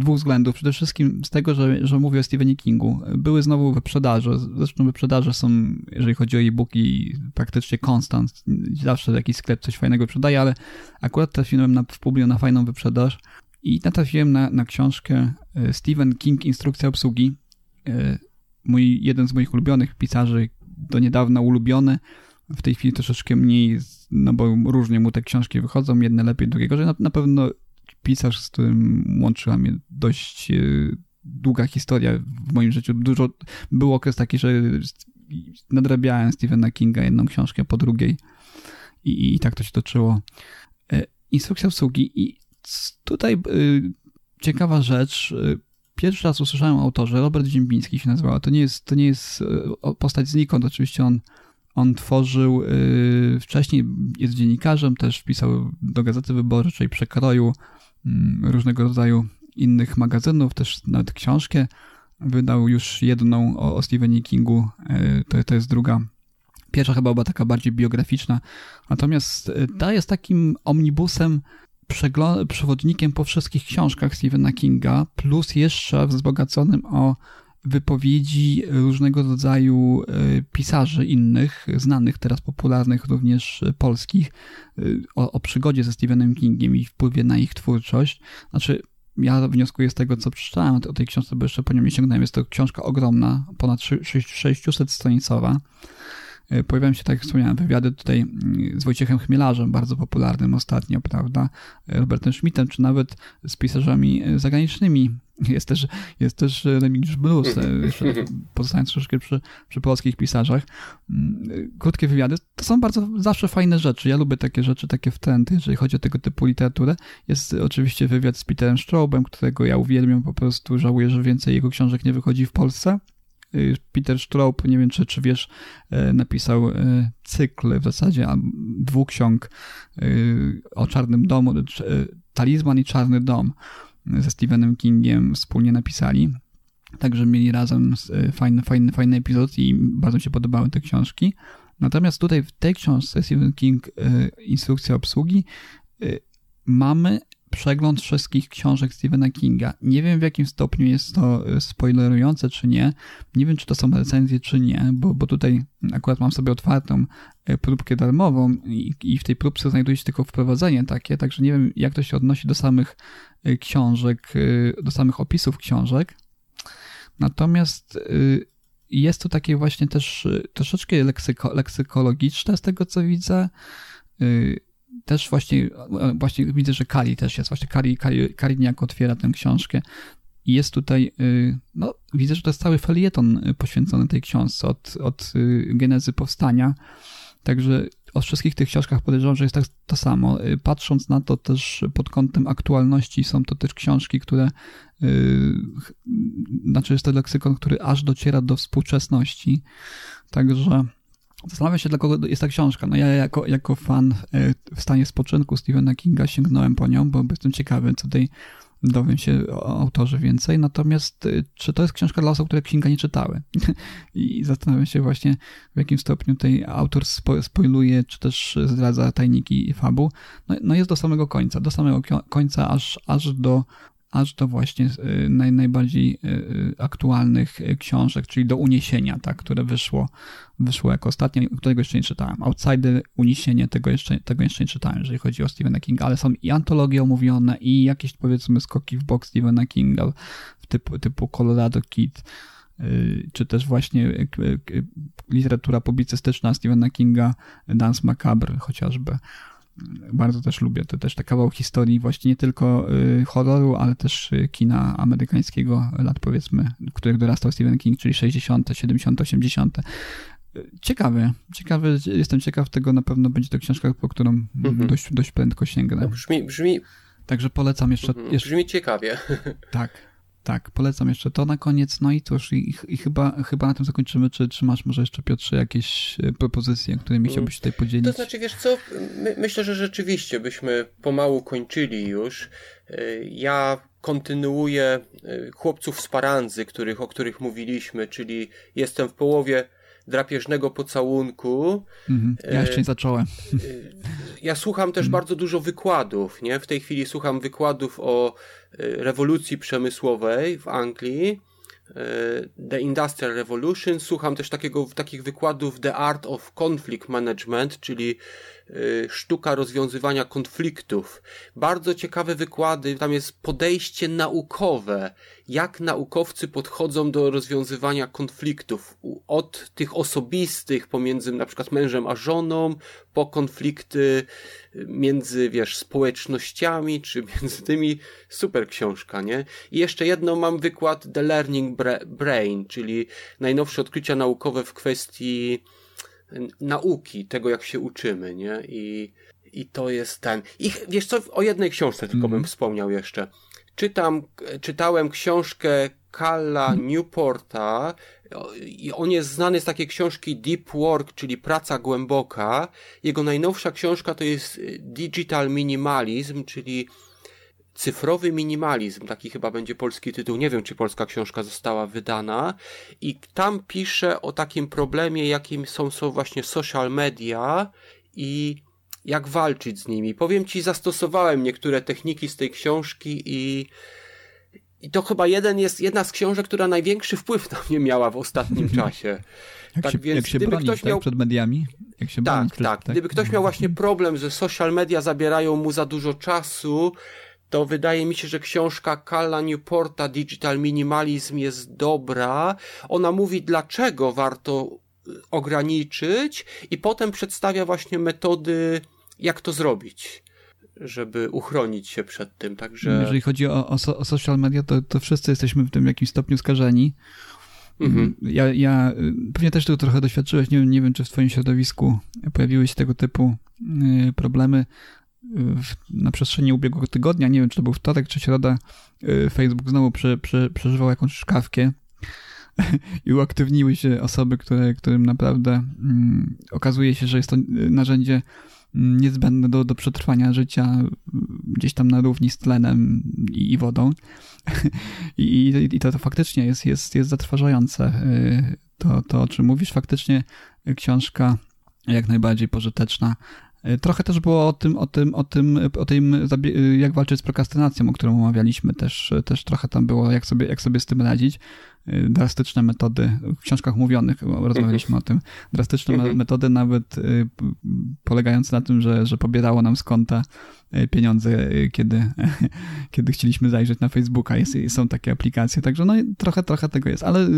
dwóch względów. Przede wszystkim z tego, że, że mówię o Stephenie Kingu. Były znowu wyprzedaże. Zresztą wyprzedaże są, jeżeli chodzi o e-booki, praktycznie konstant. Zawsze jakiś sklep coś fajnego sprzedaje, ale akurat trafiłem na, w Publio na fajną wyprzedaż i natrafiłem na, na książkę e, Stephen King Instrukcja obsługi. E, mój, jeden z moich ulubionych pisarzy, do niedawna ulubiony, w tej chwili troszeczkę mniej, no bo różnie mu te książki wychodzą, jedne lepiej, drugie gorzej. Na, na pewno pisarz, z którym łączyła mnie dość e, długa historia w moim życiu. Dużo, był okres taki, że nadrabiałem Stephena Kinga jedną książkę po drugiej i, i tak to się toczyło. Instrukcja obsługi i tutaj y, ciekawa rzecz. Pierwszy raz usłyszałem o autorze, Robert Ziembiński się nazywał. To nie jest, to nie jest postać znikąd, oczywiście on, on tworzył, wcześniej jest dziennikarzem, też wpisał do Gazety Wyborczej, Przekroju, różnego rodzaju innych magazynów, też nawet książkę wydał już jedną o, o Stephenie Kingu, to, to jest druga. Pierwsza chyba była taka bardziej biograficzna, natomiast ta jest takim omnibusem przewodnikiem po wszystkich książkach Stephena Kinga, plus jeszcze wzbogaconym o wypowiedzi różnego rodzaju e, pisarzy innych, znanych, teraz popularnych, również polskich, e, o, o przygodzie ze Stephenem Kingiem i wpływie na ich twórczość. Znaczy, ja wnioskuję z tego, co przeczytałem o tej książce, bo jeszcze po nią nie sięgnąłem. Jest to książka ogromna, ponad 600 stronicowa. E, pojawiają się, tak jak wspomniałem, wywiady tutaj mm, z Wojciechem Chmielarzem, bardzo popularnym ostatnio, prawda, e, Robertem Schmidtem, czy nawet z pisarzami e, zagranicznymi. Jest też, jest też Remigiusz jeszcze pozostając troszeczkę przy, przy polskich pisarzach. Mm, krótkie wywiady to są bardzo zawsze fajne rzeczy. Ja lubię takie rzeczy, takie wtręty, jeżeli chodzi o tego typu literaturę. Jest oczywiście wywiad z Peterem Straubem, którego ja uwielbiam, po prostu żałuję, że więcej jego książek nie wychodzi w Polsce. Peter Straub, nie wiem czy, czy wiesz, y, napisał y, cykl w zasadzie dwóch ksiąg o Czarnym Domu, Talizman i Czarny Dom ze Stephenem Kingiem wspólnie napisali. Także mieli razem fajny, fajny, fajny epizod i bardzo mi się podobały te książki. Natomiast tutaj w tej książce Stephen King Instrukcja obsługi mamy przegląd wszystkich książek Stephena Kinga. Nie wiem w jakim stopniu jest to e, spoilerujące czy nie. Nie wiem czy to są recenzje czy nie, bo, bo tutaj akurat mam sobie otwartą e, próbkę darmową i, i w tej próbce znajduje się tylko wprowadzenie takie, także nie wiem jak to się odnosi do samych e, książek, do samych opisów książek. Natomiast jest to takie właśnie też troszeczkę leksyko, leksykologiczne z tego co widzę też właśnie, właśnie widzę, że Kali też jest, właśnie Kali, Kali, Kali niejako otwiera tę książkę. Jest tutaj, y, no widzę, że to jest cały felieton poświęcony tej książce od, od y, genezy powstania. Także o wszystkich tych książkach podejrzewam, że jest tak to samo. Y, patrząc na to też pod kątem aktualności, są to też książki, które, znaczy jest to leksykon, który aż dociera do współczesności. Także Zastanawiam się, dla kogo jest ta książka. No ja jako, jako fan e, w stanie spoczynku Stephena Kinga sięgnąłem po nią, bo jestem ciekawy, co tutaj dowiem się o autorze więcej. Natomiast e, czy to jest książka dla osób, które Kinga nie czytały? I zastanawiam się właśnie, w jakim stopniu tutaj autor spo, spoiluje, czy też zdradza tajniki fabu. No, no jest do samego końca, do samego końca, aż, aż do aż do właśnie y, naj, najbardziej y, y, aktualnych książek, czyli do Uniesienia, tak, które wyszło, wyszło jako ostatnie, którego jeszcze nie czytałem. Outsider, Uniesienie, tego jeszcze, tego jeszcze nie czytałem, jeżeli chodzi o Stephena Kinga, ale są i antologie omówione, i jakieś powiedzmy skoki w bok Stephena Kinga typu, typu Colorado Kid, czy też właśnie literatura publicystyczna Stephena Kinga, Dance Macabre chociażby bardzo też lubię. To też ta kawał historii właśnie nie tylko y, horroru, ale też y, kina amerykańskiego lat powiedzmy, w których dorastał Stephen King, czyli 60., 70., 80. Ciekawy, ciekawy, jestem ciekaw tego, na pewno będzie to książka, po którą mhm. dość, dość prędko sięgnę. No brzmi, brzmi... Także polecam jeszcze, mhm. jeszcze... Brzmi ciekawie. Tak, tak, polecam jeszcze to na koniec. No i cóż, i, i chyba, chyba na tym zakończymy. Czy, czy masz może jeszcze, Piotrze, jakieś e, propozycje, którymi mm. chciałbyś tutaj podzielić? To znaczy, wiesz co, my, myślę, że rzeczywiście byśmy pomału kończyli już. E, ja kontynuuję e, chłopców z Paranzy, których, o których mówiliśmy, czyli jestem w połowie drapieżnego pocałunku. Mhm. Ja jeszcze nie zacząłem. Ja słucham też mhm. bardzo dużo wykładów, nie? W tej chwili słucham wykładów o rewolucji przemysłowej w Anglii E, The Industrial Revolution. Słucham też takiego, takich wykładów The Art of Conflict Management, czyli e, sztuka rozwiązywania konfliktów. Bardzo ciekawe wykłady, tam jest podejście naukowe, jak naukowcy podchodzą do rozwiązywania konfliktów. Od tych osobistych pomiędzy na przykład mężem a żoną, po konflikty między, wiesz, społecznościami, czy między tymi. Super książka, nie? I jeszcze jedno mam wykład The Learning Brain, czyli najnowsze odkrycia naukowe w kwestii nauki, tego jak się uczymy, nie? I, i to jest ten. I wiesz co, o jednej książce tylko mm. bym wspomniał jeszcze. Czytam, czytałem książkę Kalla Newporta i on jest znany z takiej książki Deep Work, czyli praca głęboka. Jego najnowsza książka to jest y, Digital Minimalism, czyli cyfrowy minimalizm, taki chyba będzie polski tytuł, nie wiem czy polska książka została wydana i tam pisze o takim problemie, jakim są, są właśnie social media i jak walczyć z nimi. Powiem ci, zastosowałem niektóre techniki z tej książki i i to chyba jeden jest, jedna z książek, która największy wpływ na mnie miała w ostatnim czasie. Jak tak się, więc jak się gdyby bronić, ktoś tak, miał... Tak, przed mediami? Jak się tak, bronić przed, tak, tak. Gdyby ktoś miał właśnie problem, że social media zabierają mu za dużo czasu, to wydaje mi się, że książka Kalla Newporta Digital Minimalism jest dobra. Ona mówi, dlaczego warto y, ograniczyć i potem przedstawia właśnie metody, jak to zrobić żeby uchronić się przed tym, także... Jeżeli chodzi o, o, o social media, to, to wszyscy jesteśmy w tym jakimś stopniu skażeni. Mhm. Ja, ja pewnie też tego trochę doświadczyłeś, nie, nie wiem, czy w twoim środowisku pojawiły się tego typu y, problemy. W, na przestrzeni ubiegłego tygodnia, nie wiem, czy to był wtorek, czy środa, y, Facebook znowu prze, prze, przeżywał jakąś szkawkę i uaktywniły się osoby, które, którym naprawdę mm, okazuje się, że jest to narzędzie niezbędne do, do przetrwania życia gdzieś tam na równi z tlenem i, i wodą. I, i to, to faktycznie jest, jest, jest zatrważające. To, to, o czym mówisz, faktycznie książka jak najbardziej pożyteczna. E, trochę też było o tym, o tym, o tym, o tym, jak walczyć z prokrastynacją, o którą omawialiśmy. Też, też trochę tam było, jak sobie, jak sobie z tym radzić. E, drastyczne metody, w książkach mówionych rozmawialiśmy o tym. Drastyczne mhm. metody, nawet e, polegające na tym, że, że pobierało nam z konta pieniądze, kiedy, kiedy chcieliśmy zajrzeć na Facebooka. Jest, są takie aplikacje, także no trochę, trochę tego jest. Ale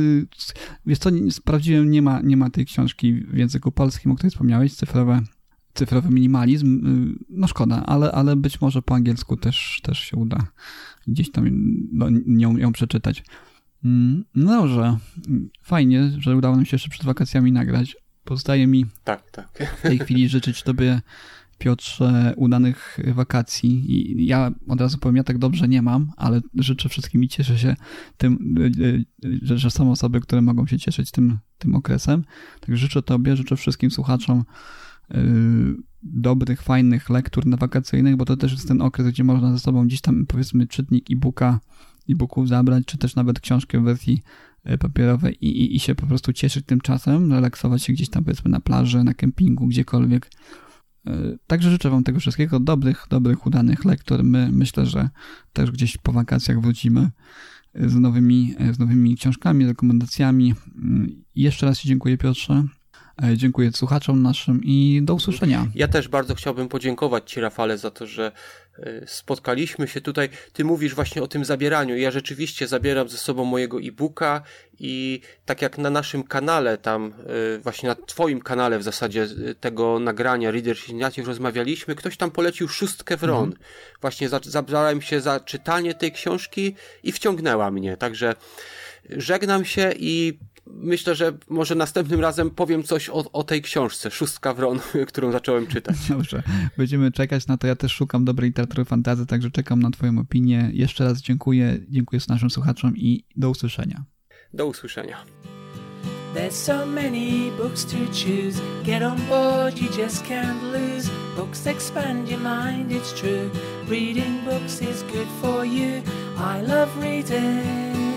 wiesz co, sprawdziłem, nie ma, nie ma tej książki w języku polskim, o której wspomniałeś, cyfrowe cyfrowy minimalizm, y, no szkoda, ale, ale być może po angielsku też, też się uda gdzieś tam no, ją, ją przeczytać. Mm, no dobrze, fajnie, że udało nam się jeszcze przed wakacjami nagrać. Pozostaje mi tak, tak. w tej chwili życzyć Tobie, Piotrze, udanych wakacji. I ja od razu powiem, ja tak dobrze nie mam, ale życzę wszystkim i cieszę się tym, y, y, że, że są osoby, które mogą się cieszyć tym, tym okresem. Tak życzę Tobie, życzę wszystkim słuchaczom dobrych, fajnych lektur na wakacyjnych, bo to też jest ten okres, gdzie można ze sobą gdzieś tam powiedzmy czytnik e-booka, e-booków zabrać, czy też nawet książkę w wersji y, papierowej i, i, i się po prostu cieszyć tym czasem, relaksować się gdzieś tam powiedzmy na plaży, na kempingu, gdziekolwiek. Y, także życzę Wam tego wszystkiego, dobrych, dobrych, udanych lektur. My myślę, że też gdzieś po wakacjach wrócimy z nowymi, z nowymi książkami, rekomendacjami. Jeszcze raz Ci dziękuję Piotrze. E, dziękuję słuchaczom naszym i do usłyszenia. Ja też bardzo chciałbym podziękować Ci, Rafale, za to, że e, spotkaliśmy się tutaj. Ty mówisz właśnie o tym zabieraniu. Ja rzeczywiście zabieram ze sobą mojego e-booka i tak jak na naszym kanale, tam e, właśnie na Twoim kanale w zasadzie tego nagrania Readers Initiative rozmawialiśmy, ktoś tam polecił szóstkę w RON. Mhm. Właśnie zabrałem się za czytanie tej książki i wciągnęła mnie. Także żegnam się i myślę, że może następnym razem powiem coś o, o tej książce, Szóstka Wron, którą zacząłem czytać. Dobrze, będziemy czekać na to. Ja też szukam dobrej literatury fantazy, także czekam na Twoją opinię. Jeszcze raz dziękuję, dziękuję naszym słuchaczom i do usłyszenia. Do usłyszenia. There's so many books to choose. Get on board, you just can't lose. Books expand your mind, it's true. Reading books is good for you. I love reading.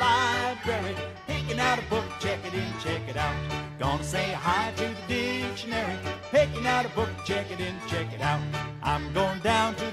Library, picking out a book, check it in, check it out. Gonna say hi to the dictionary, picking out a book, check it in, check it out. I'm going down to